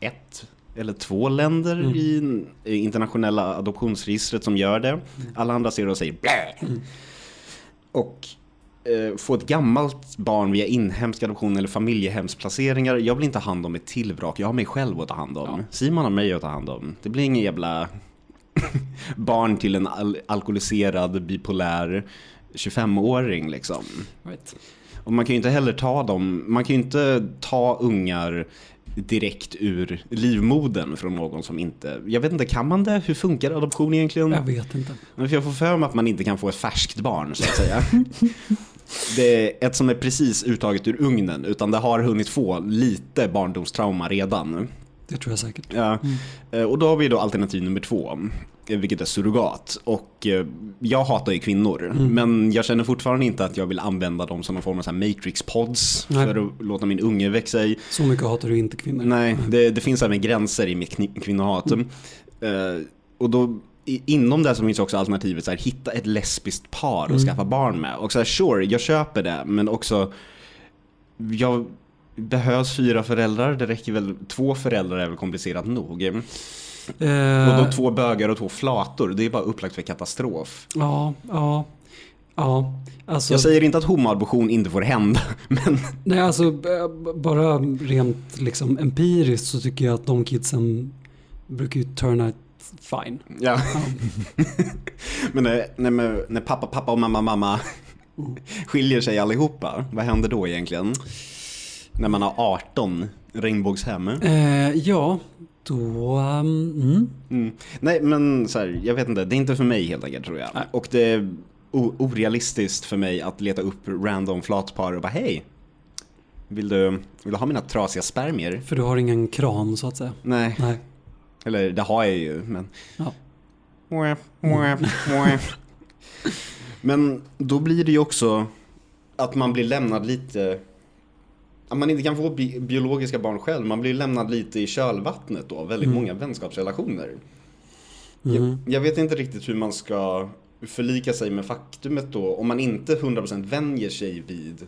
Speaker 1: ett eller två länder
Speaker 2: Mm.
Speaker 1: i, internationella adoptionsregistret som gör det. Alla andra ser det och säger blä. Och eh, få ett gammalt barn via inhemsk adoption eller familjehemsplaceringar. Jag vill inte ha hand om ett till vrak, jag har mig själv att ta hand om.
Speaker 2: Ja.
Speaker 1: Simon har mig att ta hand om. Det blir ingen jävla barn till en al- alkoholiserad, bipolär 25-åring liksom.
Speaker 2: Right.
Speaker 1: Och man kan ju inte heller ta dem, man kan ju inte ta ungar direkt ur livmodern från någon som inte, jag vet inte, kan man det? Hur funkar adoption egentligen?
Speaker 2: Jag vet inte.
Speaker 1: Men för jag får för mig att man inte kan få ett färskt barn så att säga. Det är ett som är precis uttaget ur ugnen utan det har hunnit få lite barndomstrauma redan.
Speaker 2: Det tror jag säkert.
Speaker 1: Ja. Eh, Och då har vi då alternativ nummer två, eh, vilket är surrogat. Och eh, jag hatar ju kvinnor, men jag känner fortfarande inte att jag vill använda dem som någon form av så matrix-pods för att låta min unge växa i.
Speaker 2: Så mycket hatar du inte kvinnor.
Speaker 1: Nej, det, det finns även gränser i mitt kvinnohat. Eh, och då inom det så finns också alternativet så här, hitta ett lesbiskt par och skaffa barn med. Och så här, sure, jag köper det, men också jag behövs fyra föräldrar, det räcker väl, två föräldrar är väl komplicerat nog.
Speaker 2: Eh,
Speaker 1: Och då två bögar och två flator, det är bara upplagt för katastrof.
Speaker 2: Ja, ja. Ja, alltså,
Speaker 1: Jag säger inte att homoadoption inte får hända, men
Speaker 2: nej, alltså bara rent liksom empiriskt så tycker jag att de kidsen brukar ju turn out fine.
Speaker 1: ja. men när, när, när pappa, pappa och mamma, mamma skiljer sig allihopa, vad händer då egentligen? När man har 18 regnbågshem?
Speaker 2: Eh, ja, då... Um, mm.
Speaker 1: Mm. Nej, men så här, jag vet inte, det är inte för mig helt enkelt tror jag.
Speaker 2: Nej.
Speaker 1: Och det är orealistiskt för mig att leta upp random flatpar och bara hej, vill du, vill du ha mina trasiga spermier?
Speaker 2: För du har ingen kran så att säga.
Speaker 1: Nej,
Speaker 2: Nej.
Speaker 1: eller det har jag ju, men...
Speaker 2: Ja.
Speaker 1: Mwah. Men då blir det ju också att man blir lämnad lite att man inte kan få bi- biologiska barn själv, man blir lämnad lite i kölvattnet då, väldigt många vänskapsrelationer.
Speaker 2: Mm.
Speaker 1: Jag, jag vet inte riktigt hur man ska förlika sig med faktumet då, om man inte 100% vänjer sig vid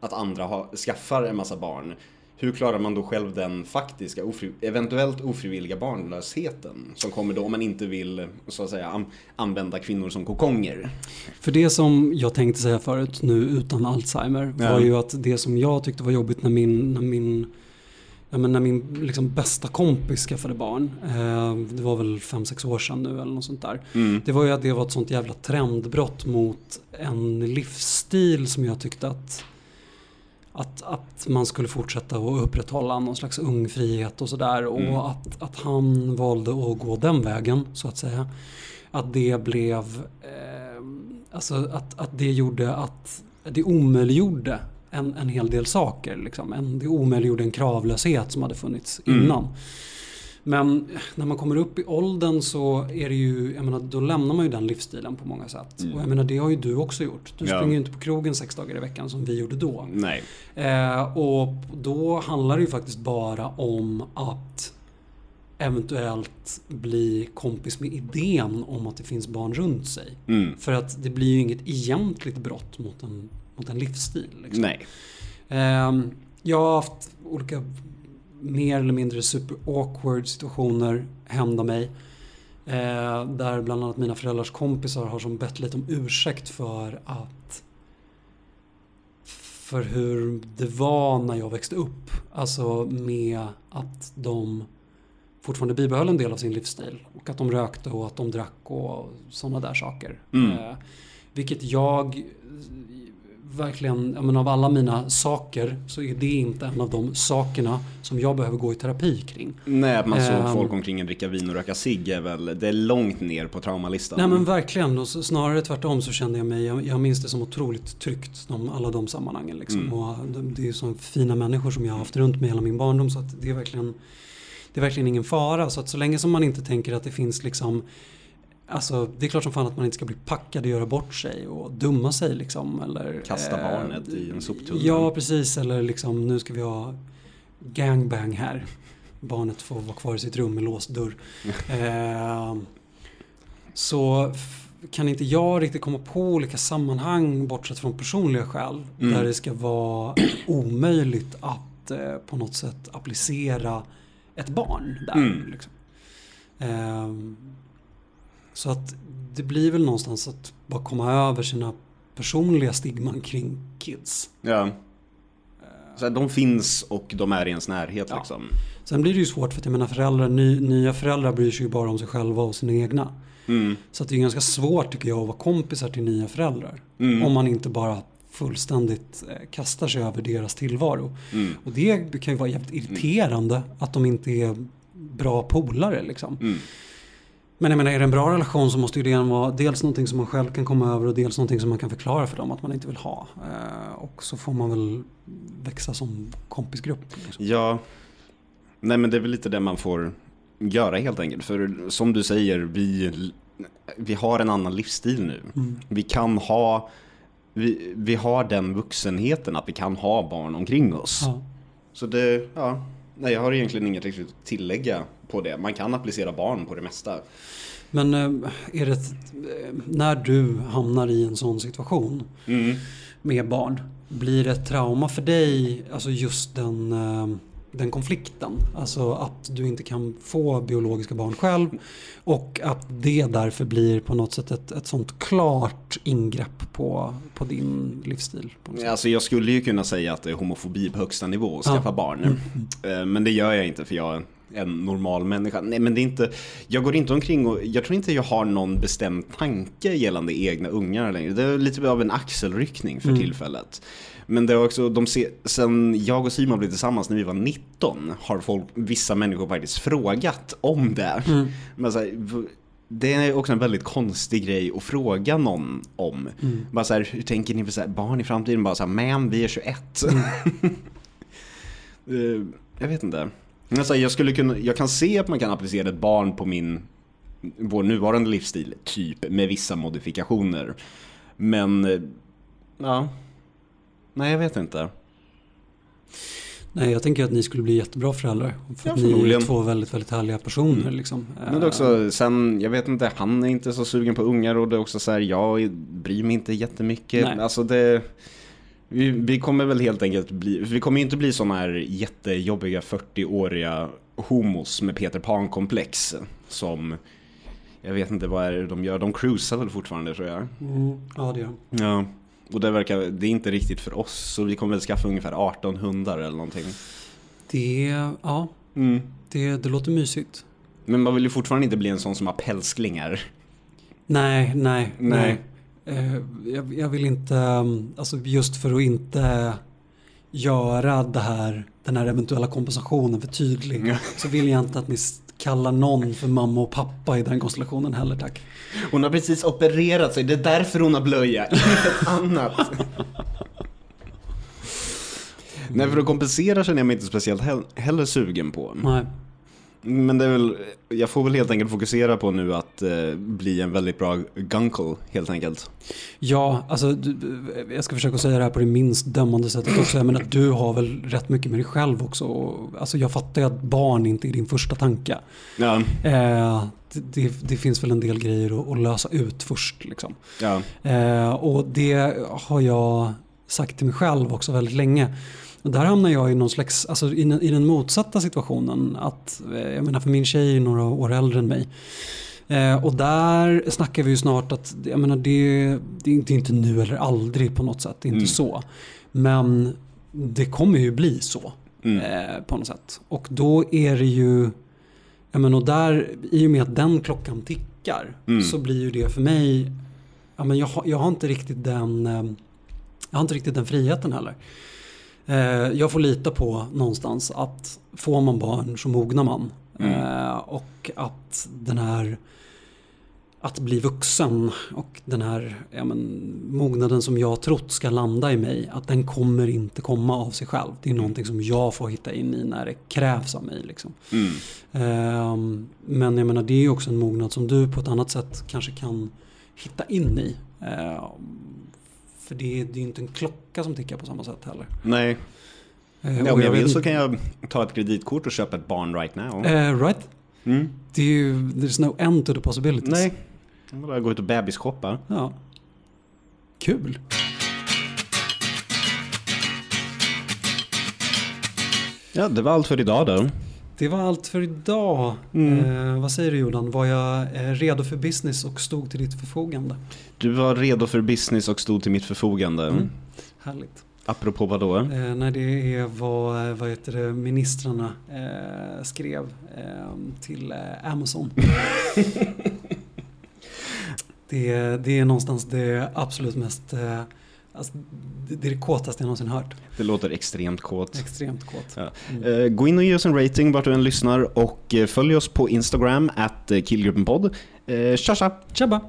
Speaker 1: att andra har, skaffar en massa barn. Hur klarar man då själv den faktiska, ofri, eventuellt ofrivilliga barnlösheten som kommer då om man inte vill så att säga an, använda kvinnor som kokonger?
Speaker 2: För det som jag tänkte säga förut nu utan Alzheimer var
Speaker 1: Ja.
Speaker 2: ju att det som jag tyckte var jobbigt när min, när min, ja, men när min liksom bästa kompis skaffade barn, eh, det var väl 5-6 år sedan nu eller något sånt där.
Speaker 1: Mm.
Speaker 2: Det var ju att det var ett sånt jävla trendbrott mot en livsstil som jag tyckte att att, att man skulle fortsätta att upprätthålla någon slags ung frihet och sådär.
Speaker 1: Mm.
Speaker 2: Och att, att han valde att gå den vägen så att säga. Att det blev, eh, alltså att, att det gjorde att det omöjliggjorde en, en hel del saker. Liksom. En, det omöjliggjorde en kravlöshet som hade funnits
Speaker 1: Mm.
Speaker 2: innan. Men när man kommer upp i åldern så är det ju, jag menar, då lämnar man ju den livsstilen på många sätt.
Speaker 1: Mm.
Speaker 2: Och jag menar, det har ju du också gjort. Du
Speaker 1: Ja.
Speaker 2: springer ju inte på krogen sex dagar i veckan som vi gjorde då.
Speaker 1: Nej.
Speaker 2: Eh, och då handlar det ju faktiskt bara om att eventuellt bli kompis med idén om att det finns barn runt sig.
Speaker 1: Mm.
Speaker 2: För att det blir ju inget egentligt brott mot en, mot en livsstil. Liksom.
Speaker 1: Nej.
Speaker 2: Ehm, jag har haft olika mer eller mindre super awkward situationer hända mig. Eh, där bland annat mina föräldrars kompisar har som bett lite om ursäkt för att för hur det var när jag växte upp. Alltså med att de fortfarande bibehöll en del av sin livsstil. Och att de rökte och att de drack och sådana där saker.
Speaker 1: Mm.
Speaker 2: Eh, vilket jag verkligen, jag menar, av alla mina saker så är det inte en av de sakerna som jag behöver gå i terapi kring.
Speaker 1: Nej, att man såg
Speaker 2: Ehm.
Speaker 1: folk omkring dricka vin och röka cigg är väl, det är långt ner på traumalistan.
Speaker 2: Nej men verkligen, och snarare tvärtom så kände jag mig, jag, jag minns det som otroligt tryggt, de, alla de sammanhangen. Liksom.
Speaker 1: Mm.
Speaker 2: Och de, det är ju så fina människor som jag har haft runt mig hela min barndom så att det är verkligen det är verkligen ingen fara. Så att så länge som man inte tänker att det finns liksom Alltså det är klart som fan att man inte ska bli packad och göra bort sig och dumma sig liksom. Eller,
Speaker 1: Kasta
Speaker 2: eh,
Speaker 1: barnet i en soptunna.
Speaker 2: Ja precis, eller liksom nu ska vi ha gangbang här. Barnet får vara kvar i sitt rum med låst dörr. eh, så kan inte jag riktigt komma på olika sammanhang bortsett från personliga skäl.
Speaker 1: Mm.
Speaker 2: Där det ska vara omöjligt att eh, på något sätt applicera ett barn där.
Speaker 1: Mm.
Speaker 2: Liksom. Så att det blir väl någonstans att bara komma över sina personliga stigman kring kids.
Speaker 1: Ja. Så de finns och de är i ens närhet
Speaker 2: Ja.
Speaker 1: liksom.
Speaker 2: Sen blir det ju svårt för att jag menar föräldrar, ny, nya föräldrar bryr sig ju bara om sig själva och sina egna.
Speaker 1: Mm.
Speaker 2: Så det är ganska svårt tycker jag att vara kompisar till nya föräldrar.
Speaker 1: Mm.
Speaker 2: Om man inte bara fullständigt eh, kastar sig över deras tillvaro.
Speaker 1: Mm.
Speaker 2: Och det kan ju vara jävligt irriterande att de inte är bra polare liksom. Men jag menar, är det en bra relation så måste ju det vara dels någonting som man själv kan komma över och dels någonting som man kan förklara för dem att man inte vill ha. Eh, och så får man väl växa som kompisgrupp. Liksom.
Speaker 1: Ja. Nej men det är väl lite det man får göra helt enkelt. För som du säger, vi, vi har en annan livsstil nu.
Speaker 2: Mm.
Speaker 1: Vi kan ha vi, vi har den vuxenheten att vi kan ha barn omkring oss.
Speaker 2: Ja.
Speaker 1: Så det, ja. Nej, jag har egentligen inget riktigt att tillägga på det. Man kan applicera barn på det mesta.
Speaker 2: Men eh, är det, eh, när du hamnar i en sån situation
Speaker 1: Mm.
Speaker 2: med barn, blir det ett trauma för dig, alltså just den, eh, den konflikten? Alltså att du inte kan få biologiska barn själv och att det därför blir på något sätt ett, ett sånt klart ingrepp på, på din livsstil. På.
Speaker 1: Alltså jag skulle ju kunna säga att det är homofobi på högsta nivå att skaffa
Speaker 2: Ja.
Speaker 1: barn. Eh, Men det gör jag inte för jag en normal människa. Nej men det är inte, jag går inte omkring och, jag tror inte jag har någon bestämd tanke gällande egna ungar längre. Det är lite av en axelryckning för
Speaker 2: Mm.
Speaker 1: tillfället. Men det är också, de ser, sen jag och Simon blev tillsammans när vi var 19 har folk, vissa människor faktiskt frågat om det.
Speaker 2: Mm.
Speaker 1: Men så här, det är också en väldigt konstig grej att fråga någon om.
Speaker 2: Mm.
Speaker 1: Bara så här, hur tänker ni här, barn i framtiden? Bara så här, man vi är 21. Eh, jag vet inte. Men så här, jag, skulle kunna, jag kan se att man kan applicera ett barn på min, vår nuvarande livsstil, typ, med vissa modifikationer. Men, eh, ja. Nej, jag vet inte.
Speaker 2: Nej, jag tänker att ni skulle bli jättebra föräldrar. För
Speaker 1: Ja,
Speaker 2: ni är två väldigt, väldigt härliga personer.
Speaker 1: Mm.
Speaker 2: Liksom.
Speaker 1: Men det också, sen, jag vet inte, han är inte så sugen på ungar och det är också så här, jag bryr mig inte jättemycket.
Speaker 2: Nej.
Speaker 1: Alltså det, Vi, vi kommer väl helt enkelt bli, vi kommer ju inte bli sådana här jättejobbiga 40-åriga homos med Peter Pan-komplex som jag vet inte vad är det de gör, de cruisar väl fortfarande tror jag.
Speaker 2: Mm, ja, det gör
Speaker 1: Ja, och det verkar, det är inte riktigt för oss så vi kommer väl skaffa ungefär 18 hundar eller någonting.
Speaker 2: Det, ja,
Speaker 1: Mm.
Speaker 2: det, det låter mysigt.
Speaker 1: Men man vill ju fortfarande inte bli en sån som har pälsklingar.
Speaker 2: Nej, nej,
Speaker 1: Nej.
Speaker 2: nej. Eh, jag, jag vill inte, um, alltså just för att inte göra det här, den här eventuella kompensationen för tydlig. Så vill jag inte att ni kallar någon för mamma och pappa i den konstellationen heller tack.
Speaker 1: Hon har precis opererat sig, det är därför hon har blöja, inget annat. Nej, för att kompensera känner jag mig inte speciellt he- heller sugen på.
Speaker 2: Nej.
Speaker 1: Men det är väl, jag får väl helt enkelt fokusera på nu att eh, bli en väldigt bra gunkle, helt enkelt.
Speaker 2: Ja, alltså du, jag ska försöka säga det här på det minst dömande sättet också. Jag menar, du har väl rätt mycket med dig själv också. Alltså jag fattar ju att barn inte är din första tanke.
Speaker 1: Ja,
Speaker 2: Eh, det, det, det finns väl en del grejer att, att lösa ut först. Liksom.
Speaker 1: ja,
Speaker 2: Eh, och det har jag sagt till mig själv också väldigt länge. Där hamnar jag i någon slags, alltså i, i den motsatta situationen. Att, eh, jag menar för min tjej är några år äldre än mig. Eh, och där snackar vi ju snart att, jag menar det, det är inte- inte nu eller aldrig på något sätt, det är inte
Speaker 1: Mm.
Speaker 2: så. Men det kommer ju bli så
Speaker 1: mm.
Speaker 2: eh, på något sätt. Och då är det ju, jag menar, och där, i och med att den klockan tickar
Speaker 1: Mm.
Speaker 2: så blir ju det för mig, ja, men jag, har, jag har inte riktigt den, eh, jag har inte riktigt den friheten heller. Eh, jag får lita på någonstans att får man barn så mognar man.
Speaker 1: Mm.
Speaker 2: Eh, och att den här att bli vuxen och den här ja, men, mognaden som jag trott ska landa i mig, att den kommer inte komma av sig själv. Det är någonting som jag får hitta in i när det krävs av mig. Liksom.
Speaker 1: Mm.
Speaker 2: Ehm, men jag menar, det är ju också en mognad som du på ett annat sätt kanske kan hitta in i. Ehm, för det är, det är ju inte en klocka som tickar på samma sätt heller.
Speaker 1: Nej,
Speaker 2: Ehm,
Speaker 1: ja, om jag vill så kan jag ta ett kreditkort och köpa ett barn right now.
Speaker 2: Eh, right?
Speaker 1: Mm.
Speaker 2: Det är ju, there's no end to the possibilities.
Speaker 1: Nej, jag bara gå ut och bebisshoppa.
Speaker 2: Ja. Kul.
Speaker 1: Ja, det var allt för idag då.
Speaker 2: Det var allt för idag.
Speaker 1: Mm.
Speaker 2: Eh, vad säger du Jordan? Var jag eh, redo för business och stod till ditt förfogande?
Speaker 1: Du var redo för business och stod till mitt förfogande.
Speaker 2: Mm. Härligt.
Speaker 1: Apropå vad då?
Speaker 2: Eh, nej, det är vad, vad heter det, ministrarna eh, skrev eh, till eh, Amazon. det, det är någonstans det absolut mest, eh, alltså, det, är det kåtaste jag någonsin hört.
Speaker 1: Det låter extremt kåt.
Speaker 2: Extremt kåt.
Speaker 1: Ja.
Speaker 2: Mm.
Speaker 1: Eh, Gå in och ge oss en rating vart du än lyssnar och eh, följ oss på Instagram, at eh, killgruppenpodd. Tja tja!
Speaker 2: Tjabba!